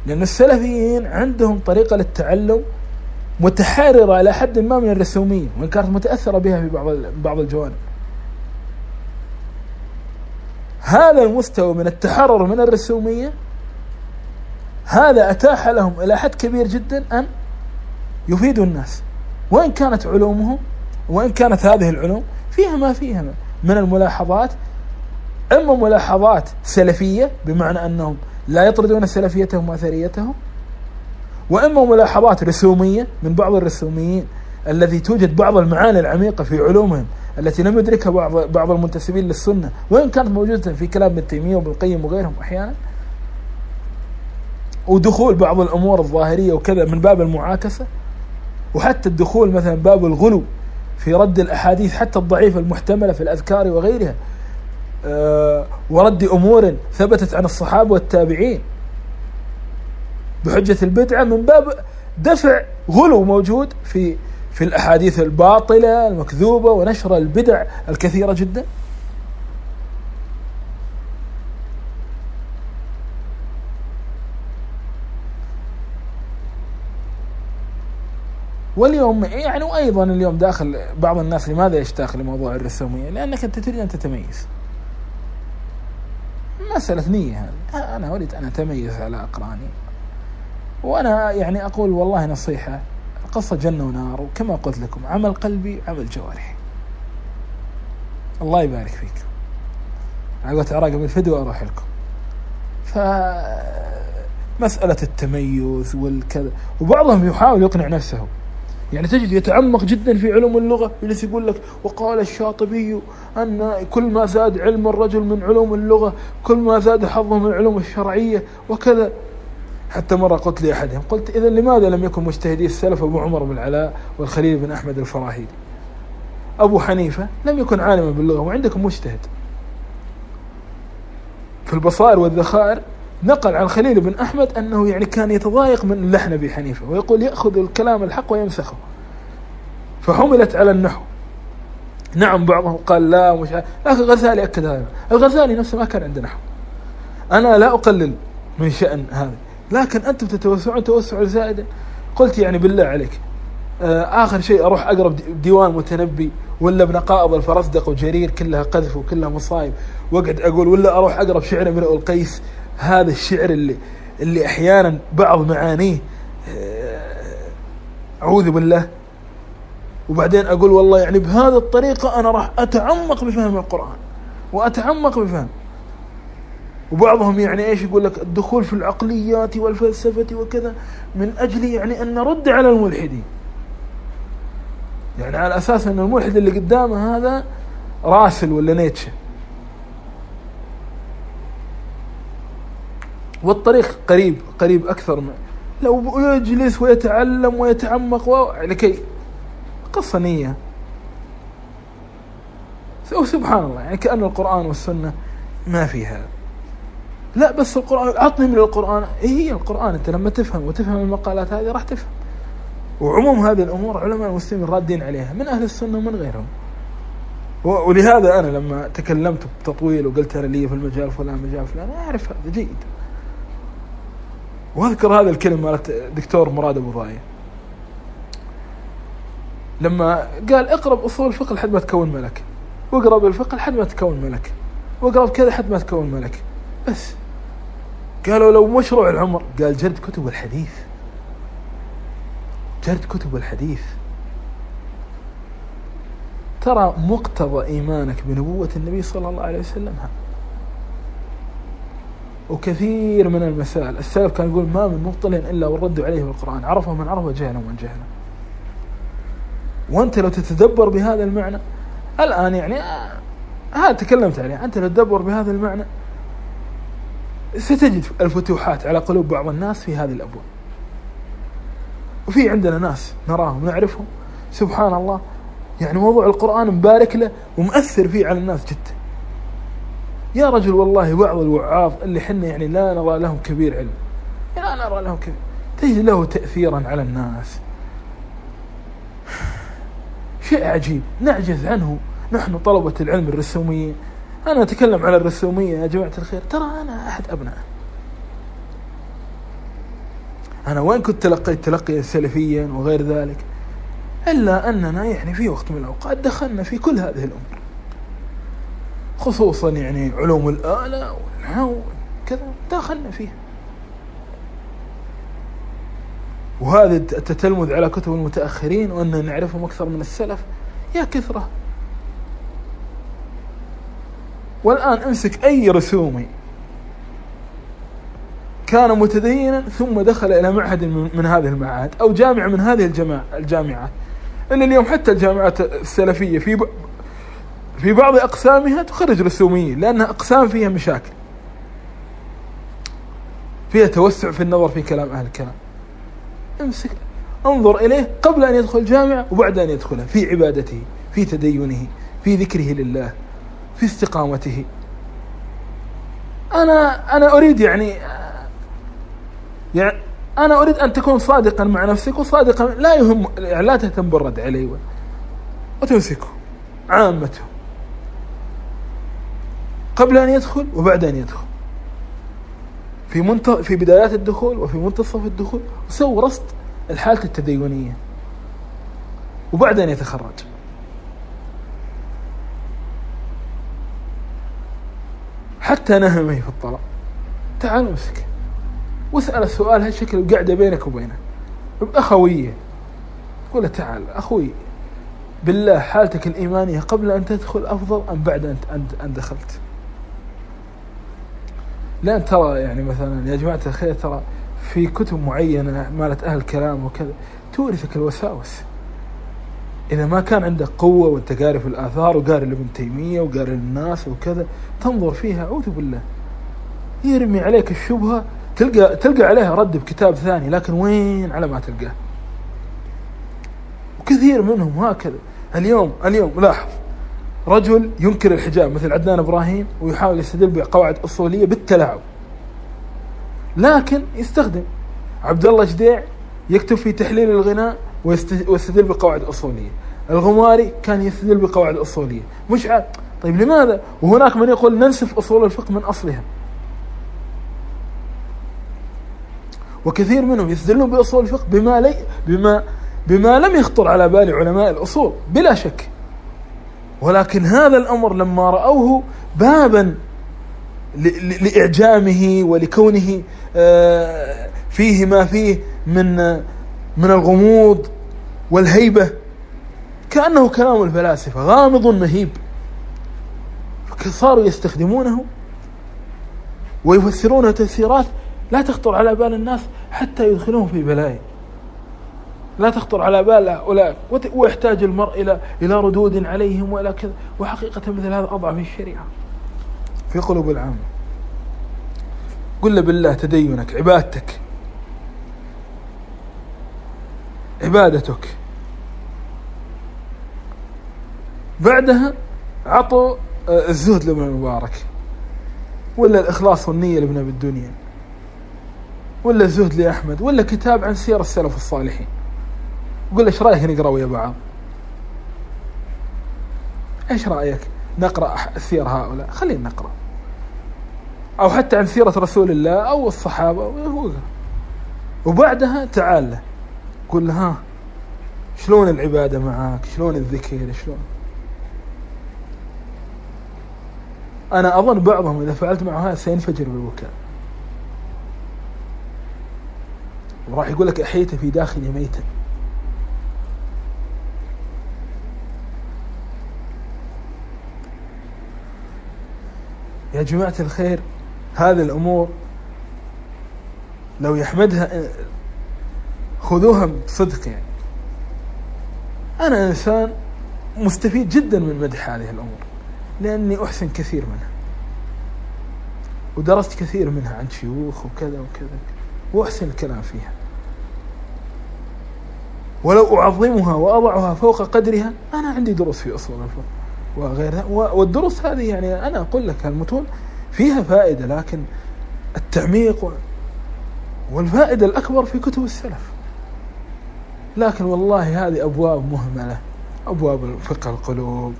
لأن السلفيين عندهم طريقة للتعلم متحررة إلى حد ما من الرسومية وإن كانت متأثرة بها في بعض بعض الجوانب. هذا المستوى من التحرر من الرسومية؟ هذا أتاح لهم إلى حد كبير جدا أن يفيدوا الناس. وإن كانت علومهم وإن كانت هذه العلوم فيها ما فيها من الملاحظات. إما ملاحظات سلفية بمعنى أنهم لا يطردون سلفيتهم وأثريتهم. وإما ملاحظات رسومية من بعض الرسوميين. الذي توجد بعض المعاني العميقة في علومهم التي لم يدركها بعض بعض المنتسبين للسنة. وإن كانت موجودة في كلام ابن تيمية وابن القيم وغيرهم أحيانا. ودخول بعض الأمور الظاهرية وكذا من باب المعاكسة. وحتى الدخول مثلا باب الغلو في رد الأحاديث حتى الضعيفة المحتملة في الأذكار وغيرها. آه، ورد أمور ثبتت عن الصحابة والتابعين. بحجة البدعة من باب دفع غلو موجود في في الأحاديث الباطلة المكذوبة ونشر البدع الكثيرة جدا واليوم يعني وأيضا اليوم داخل بعض الناس لماذا يشتاق لموضوع الرسومية؟ لأنك أنت تريد أن تتميز. مسألة نية هذه أنا أريد أن أتميز على أقراني وأنا يعني أقول والله نصيحة القصة جنة ونار وكما قلت لكم عمل قلبي عمل جوارحي. الله يبارك فيك. أنا قلت أراقب الفيديو أروح لكم. ف مسألة التميز والكذا. وبعضهم يحاول يقنع نفسه. يعني تجد يتعمق جدا في علوم اللغة يجلس يقول لك وقال الشاطبي أن كل ما زاد علم الرجل من علوم اللغة كل ما زاد حظه من العلوم الشرعية وكذا. حتى مرة قلت لأحدهم قلت إذا لماذا لم يكن مجتهدي السلف أبو عمر بن العلاء والخليل بن أحمد الفراهيدي؟ أبو حنيفة لم يكن عالما باللغة وعندكم مجتهد. في البصائر والذخائر نقل عن خليل بن أحمد أنه يعني كان يتضايق من لحن أبي حنيفة ويقول يأخذ الكلام الحق ويمسخه. فحملت على النحو. نعم بعضهم قال لا مش لكن الغزالي أكد هذا. الغزالي نفسه ما كان عنده نحو. أنا لا أقلل من شأن هذا. لكن أنتم تتوسعون توسع زائدا قلت يعني بالله عليك آه، آخر شيء أروح أقرب ديوان متنبي ولا ابن قائض الفرزدق وجرير كلها قذف وكلها مصايب. واقعد أقول ولا أروح أقرب شعر امرؤ القيس. هذا الشعر اللي اللي أحيانا بعض معانيه آه، أعوذ بالله. وبعدين أقول والله يعني بهذه الطريقة أنا راح أتعمق بفهم القرآن. وأتعمق بفهم. وبعضهم يعني إيش يقول لك؟ الدخول في العقليات والفلسفة وكذا من أجل يعني أن نرد على الملحدين. يعني على أساس أن الملحد اللي قدامه هذا راسل ولا نيتشه. والطريق قريب قريب أكثر من لو يجلس ويتعلم ويتعمق لكي قصة نية. سبحان الله يعني كأن القرآن والسنة ما فيها لا بس القرآن عطني من القرآن. إيه هي القرآن. أنت لما تفهم وتفهم المقالات هذه راح تفهم. وعموم هذه الأمور علماء المسلمين رادين عليها من أهل السنة ومن غيرهم. ولهذا أنا لما تكلمت بتطويل وقلت أنا لي في المجال فلان مجال فلان أعرف هذا جيد. وأذكر هذا الكلمة مالت دكتور مراد أبو ضايع لما قال اقرأ بأصول الفقه لحد ما تكون ملك. واقرأ بالفقه لحد ما تكون ملك. واقرأ بكذا لحد ما تكون ملك. بس. قالوا لو مشروع العمر. قال جلد كتب الحديث. جلد كتب الحديث. ترى مقتضى إيمانك بنبوة النبي صلى الله عليه وسلم. ها وكثير من المسائل. السلف كان يقول ما من مبطل إلا والرد عليه بالقرآن. عرفه من عرفه جهله من جهله. وأنت لو تتدبر بهذا المعنى الآن يعني آه، هذا تكلمت عليه. أنت لو تدبر بهذا المعنى ستجد الفتوحات على قلوب بعض الناس في هذه الأبواب. وفي عندنا ناس نراهم نعرفهم سبحان الله. يعني موضوع القرآن مبارك له ومؤثر فيه على الناس جدا. يا رجل والله بعض الوعاظ اللي حنا يعني لا نرى لهم كبير علم. لا نرى لهم كبير. تجد له تأثيرا على الناس. شيء عجيب. نعجز عنه. نحن طلبة العلم الرسوميين. أنا أتكلم على الرسومية يا جماعة الخير. ترى أنا أحد أبنائه أنا وين كنت تلقيت تلقيا سلفيا وغير ذلك؟ إلا أننا يعني في وقت من الأوقات دخلنا في كل هذه الأمور. خصوصا يعني علوم الآلة والنحو كذا دخلنا فيها. وهذا التتلمذ على كتب المتأخرين وأن نعرفهم أكثر من السلف. يا كثرة. والآن امسك أي رسومي. كان متدينا ثم دخل إلى معهد من هذه المعاهد أو جامعة من هذه الجامعات. إن اليوم حتى الجامعات السلفية في في بعض أقسامها تخرج رسوميين لأنها أقسام فيها مشاكل. فيها توسع في النظر في كلام أهل الكلام. امسك انظر إليه قبل أن يدخل الجامعة وبعد أن يدخلها في عبادته في تدينه في ذكره لله. في استقامته. أنا أنا أريد يعني يعني أنا أريد أن تكون صادقا مع نفسك وصادقا لا يهم يعني لا تهتم بالرد علي وتمسكه عامته قبل أن يدخل وبعد أن يدخل. في منت... في بدايات الدخول وفي منتصف الدخول وسوي رصد الحالة التدينية. وبعد أن يتخرج. حتى نهمه في الطلب تعال امسك. واسأل السؤال هالشكل قاعدة بينك وبينه؟ بأخوية قول تعال أخوي بالله حالتك الإيمانية قبل أن تدخل أفضل أم بعد أن أن دخلت؟ لأن ترى يعني مثلا يا جماعة الخير ترى في كتب معينة مالت أهل الكلام وكذا تورثك الوساوس. إذا ما كان عندك قوة وأنت قاري في الآثار وقاري لابن تيمية وقاري الناس وكذا تنظر فيها أعوذ بالله. يرمي عليك الشبهة تلقى تلقى عليها رد بكتاب ثاني لكن وين؟ على ما تلقاه. وكثير منهم هكذا. اليوم اليوم لاحظ. رجل ينكر الحجاب مثل عدنان إبراهيم ويحاول يستدل بقواعد أصولية بالتلاعب. لكن يستخدم. عبد الله جديع يكتب في تحليل الغناء ويستدل بقواعد أصولية. الغماري كان يستدل بقواعد أصولية. مش عاد طيب لماذا؟ وهناك من يقول ننسف أصول الفقه من أصلها. وكثير منهم يستدلون بأصول الفقه بما لي بما بما لم يخطر على بال علماء الأصول بلا شك. ولكن هذا الأمر لما رأوه بابا لإعجامه ولكونه آه، فيه ما فيه من من الغموض والهيبة. كأنه كلام الفلاسفة غامض مهيب. فصاروا يستخدمونه ويفسرونه تفسيرات لا تخطر على بال الناس حتى يدخلوهم في بلايا لا تخطر على بال هؤلاء ويحتاج المرء إلى إلى ردود عليهم وإلى كذا. وحقيقة مثل هذا أضعف الشريعة. في قلوب العامة. قل له بالله تدينك عبادتك. عبادتك. بعدها عطوا آه، الزهد لابن المبارك ولا الإخلاص والنية لابن أبي الدنيا ولا الزهد لأحمد ولا كتاب عن سير السلف الصالحين. قول إيش رأيك نقرا ويا بعض؟ إيش رأيك؟ نقرأ سير هؤلاء. خلينا نقرأ. أو حتى عن سيرة رسول الله أو الصحابة وبعدها تعال له. له ها شلون العبادة معاك؟ شلون الذكر؟ شلون؟ أنا أظن بعضهم إذا فعلت معه سينفجر بالبكاء وراح يقول لك أحييت في داخلي ميتا. يا جماعة الخير هذه الأمور لو يحمدها خذوها بصدق يعني. أنا إنسان مستفيد جدا من مدح هذه الأمور لأني أحسن كثير منها ودرست كثير منها عن شيوخ وكذا وكذا وأحسن الكلام فيها. ولو أعظمها وأضعها فوق قدرها أنا عندي دروس في أصول الفقه وغيرها والدروس هذه يعني أنا أقول لك المتون فيها فائدة لكن التعميق والفائدة الأكبر في كتب السلف. لكن والله هذه أبواب مهملة. أبواب فقه القلوب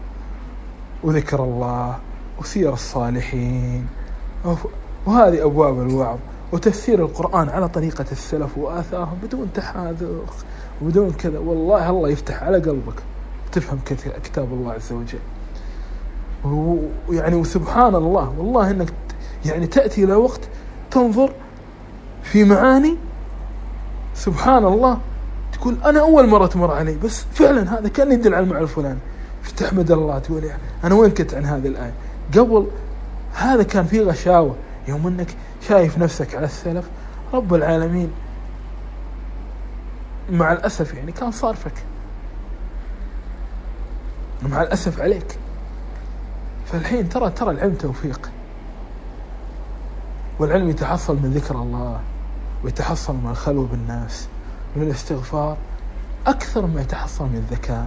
وذكر الله وسير الصالحين. وهذه أبواب الوعظ وتفسير القرآن على طريقة السلف وآثارهم بدون تحاذق وبدون كذا. والله الله يفتح على قلبك. تفهم كتاب الله عز وجل. ويعني وسبحان الله. والله إنك يعني تأتي إلى وقت تنظر في معاني سبحان الله تقول أنا أول مرة تمر علي بس فعلا هذا كأن يدل على المعنى الفلاني فتحمد الله تقول أنا وين كنت عن هذه الآية؟ قبل هذا كان في غشاوة. يوم أنك شايف نفسك على السلف رب العالمين مع الأسف يعني كان صارفك. مع الأسف عليك. فالحين ترى ترى العلم توفيق. والعلم يتحصل من ذكر الله ويتحصل من الخلوة بالناس. من الاستغفار أكثر ما يتحصل من الذكاء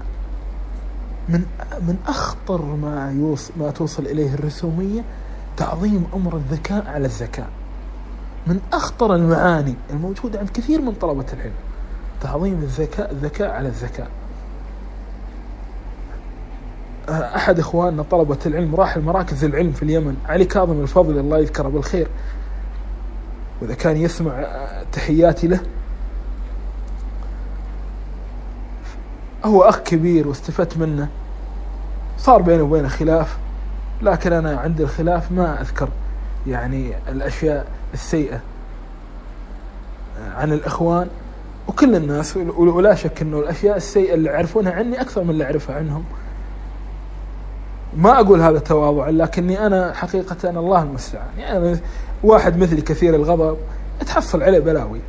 من من أخطر ما يوصل ما توصل إليه الرسومية تعظيم أمر الذكاء على الذكاء. من أخطر المعاني الموجودة عند كثير من طلبة العلم تعظيم الذكاء الذكاء على الذكاء. أحد إخواننا طلبة العلم راح المراكز العلم في اليمن علي كاظم الفضل الله يذكره بالخير. وإذا كان يسمع تحياتي له هو أخ كبير واستفدت منه. صار بيني وبينه خلاف لكن أنا عند الخلاف ما أذكر يعني الأشياء السيئة. عن الإخوان وكل الناس ولا شك إنه الأشياء السيئة اللي يعرفونها عني أكثر من اللي أعرفها عنهم. ما أقول هذا تواضع لكني أنا حقيقة الله المستعان. يعني واحد مثلي كثير الغضب تحصل عليه بلاوي.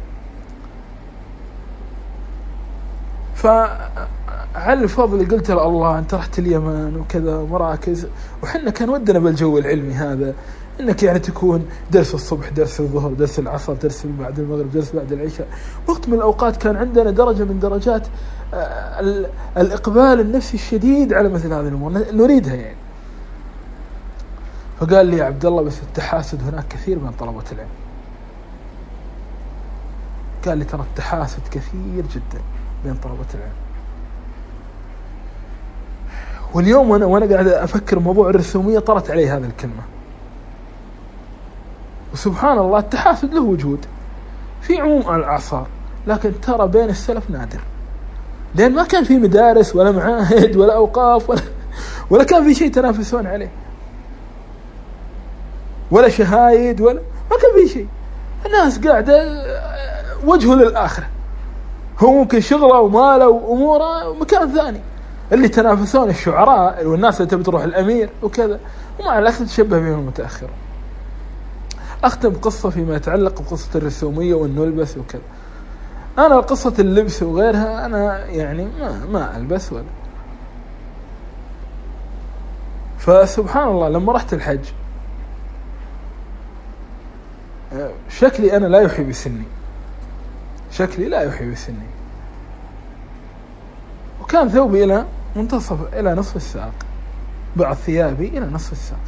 فعلى الفضل قلت له الله أنت رحت اليمن وكذا مراكز وحنا كان ودنا بالجو العلمي هذا إنك يعني تكون درس الصبح درس الظهر درس العصر درس بعد المغرب درس بعد العشاء. وقت من الأوقات كان عندنا درجة من درجات آه، الإقبال النفسي الشديد على مثل هذه الأمور نريدها يعني. فقال لي يا عبد الله بس التحاسد هناك كثير من طلبة العلم. قال لي ترى التحاسد كثير جدا بين طلبة العلم. واليوم أنا وأنا قاعد أفكر موضوع الرسومية طرت علي هذه الكلمة. وسبحان الله التحاسد له وجود. في عموم الأعصار لكن ترى بين السلف نادر. لأن ما كان في مدارس ولا معاهد ولا أوقاف ولا ولا كان في شيء تنافسون عليه. ولا شهايد ولا ما كان في شيء. الناس قاعدة وجهه للآخرة. هو ممكن شغله وماله وأموره مكان ثاني. اللي تنافسون الشعراء والناس اللي تبي تروح الأمير وكذا. ومع الاسف تشبه بهم المتاخرون أختم قصة فيما يتعلق بقصة الرسومية والنلبس وكذا. أنا قصة اللبس وغيرها أنا يعني ما ما ألبس ولا. فسبحان الله لما رحت الحج شكلي أنا لا يوحي بسني. شكلي لا يوحي بسني. وكان ثوبي إلى منتصف إلى نصف الساق. بعض ثيابي إلى نصف الساق.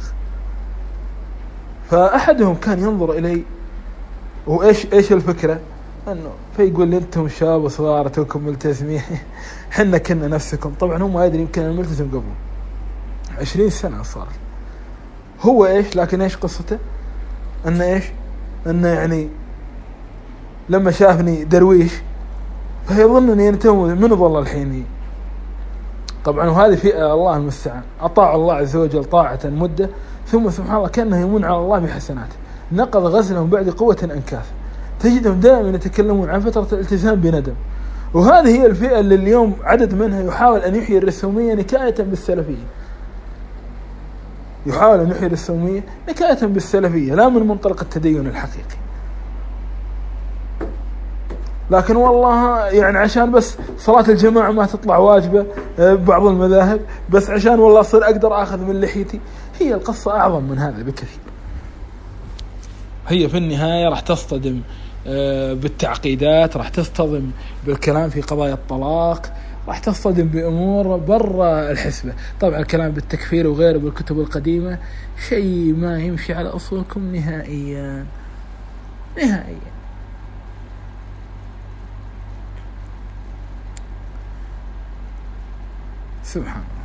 فأحدهم كان ينظر إلي وإيش إيش الفكرة؟ أنه فيقول لي أنتم شباب صغار توكم ملتزمين. حنا كنا نفسكم. طبعا هو ما يدري يمكن أنا ملتزم قبل. عشرين سنة صار. هو إيش؟ لكن إيش قصته؟ أنه إيش؟ أنه يعني لما شافني درويش فيظنني أنتم من ظل الحين طبعا وهذه فئة الله المستعان. أطاعوا الله عز وجل طاعة مدة ثم سبحان الله كأنه يمون على الله بحسناته. نقض غزلهم بعد قوة أنكاث. تجدهم دائما يتكلمون عن فترة الالتزام بندم. وهذه هي الفئة اللي اليوم عدد منها يحاول أن يحيي الرسومية نكاية بالسلفية. يحاول أن يحيي الرسومية نكاية بالسلفية لا من منطلق التدين الحقيقي. لكن والله يعني عشان بس صلاة الجماعة ما تطلع واجبة آه، بعض المذاهب بس عشان والله أصير أقدر أخذ من لحيتي. هي القصة أعظم من هذا بكثير. هي في النهاية راح تصطدم آه، بالتعقيدات راح تصطدم بالكلام في قضايا الطلاق راح تصطدم بأمور برا الحسبة. طبعا الكلام بالتكفير وغيره بالكتب القديمة شيء ما يمشي على أصولكم نهائيا. نهائيا. سبحان الله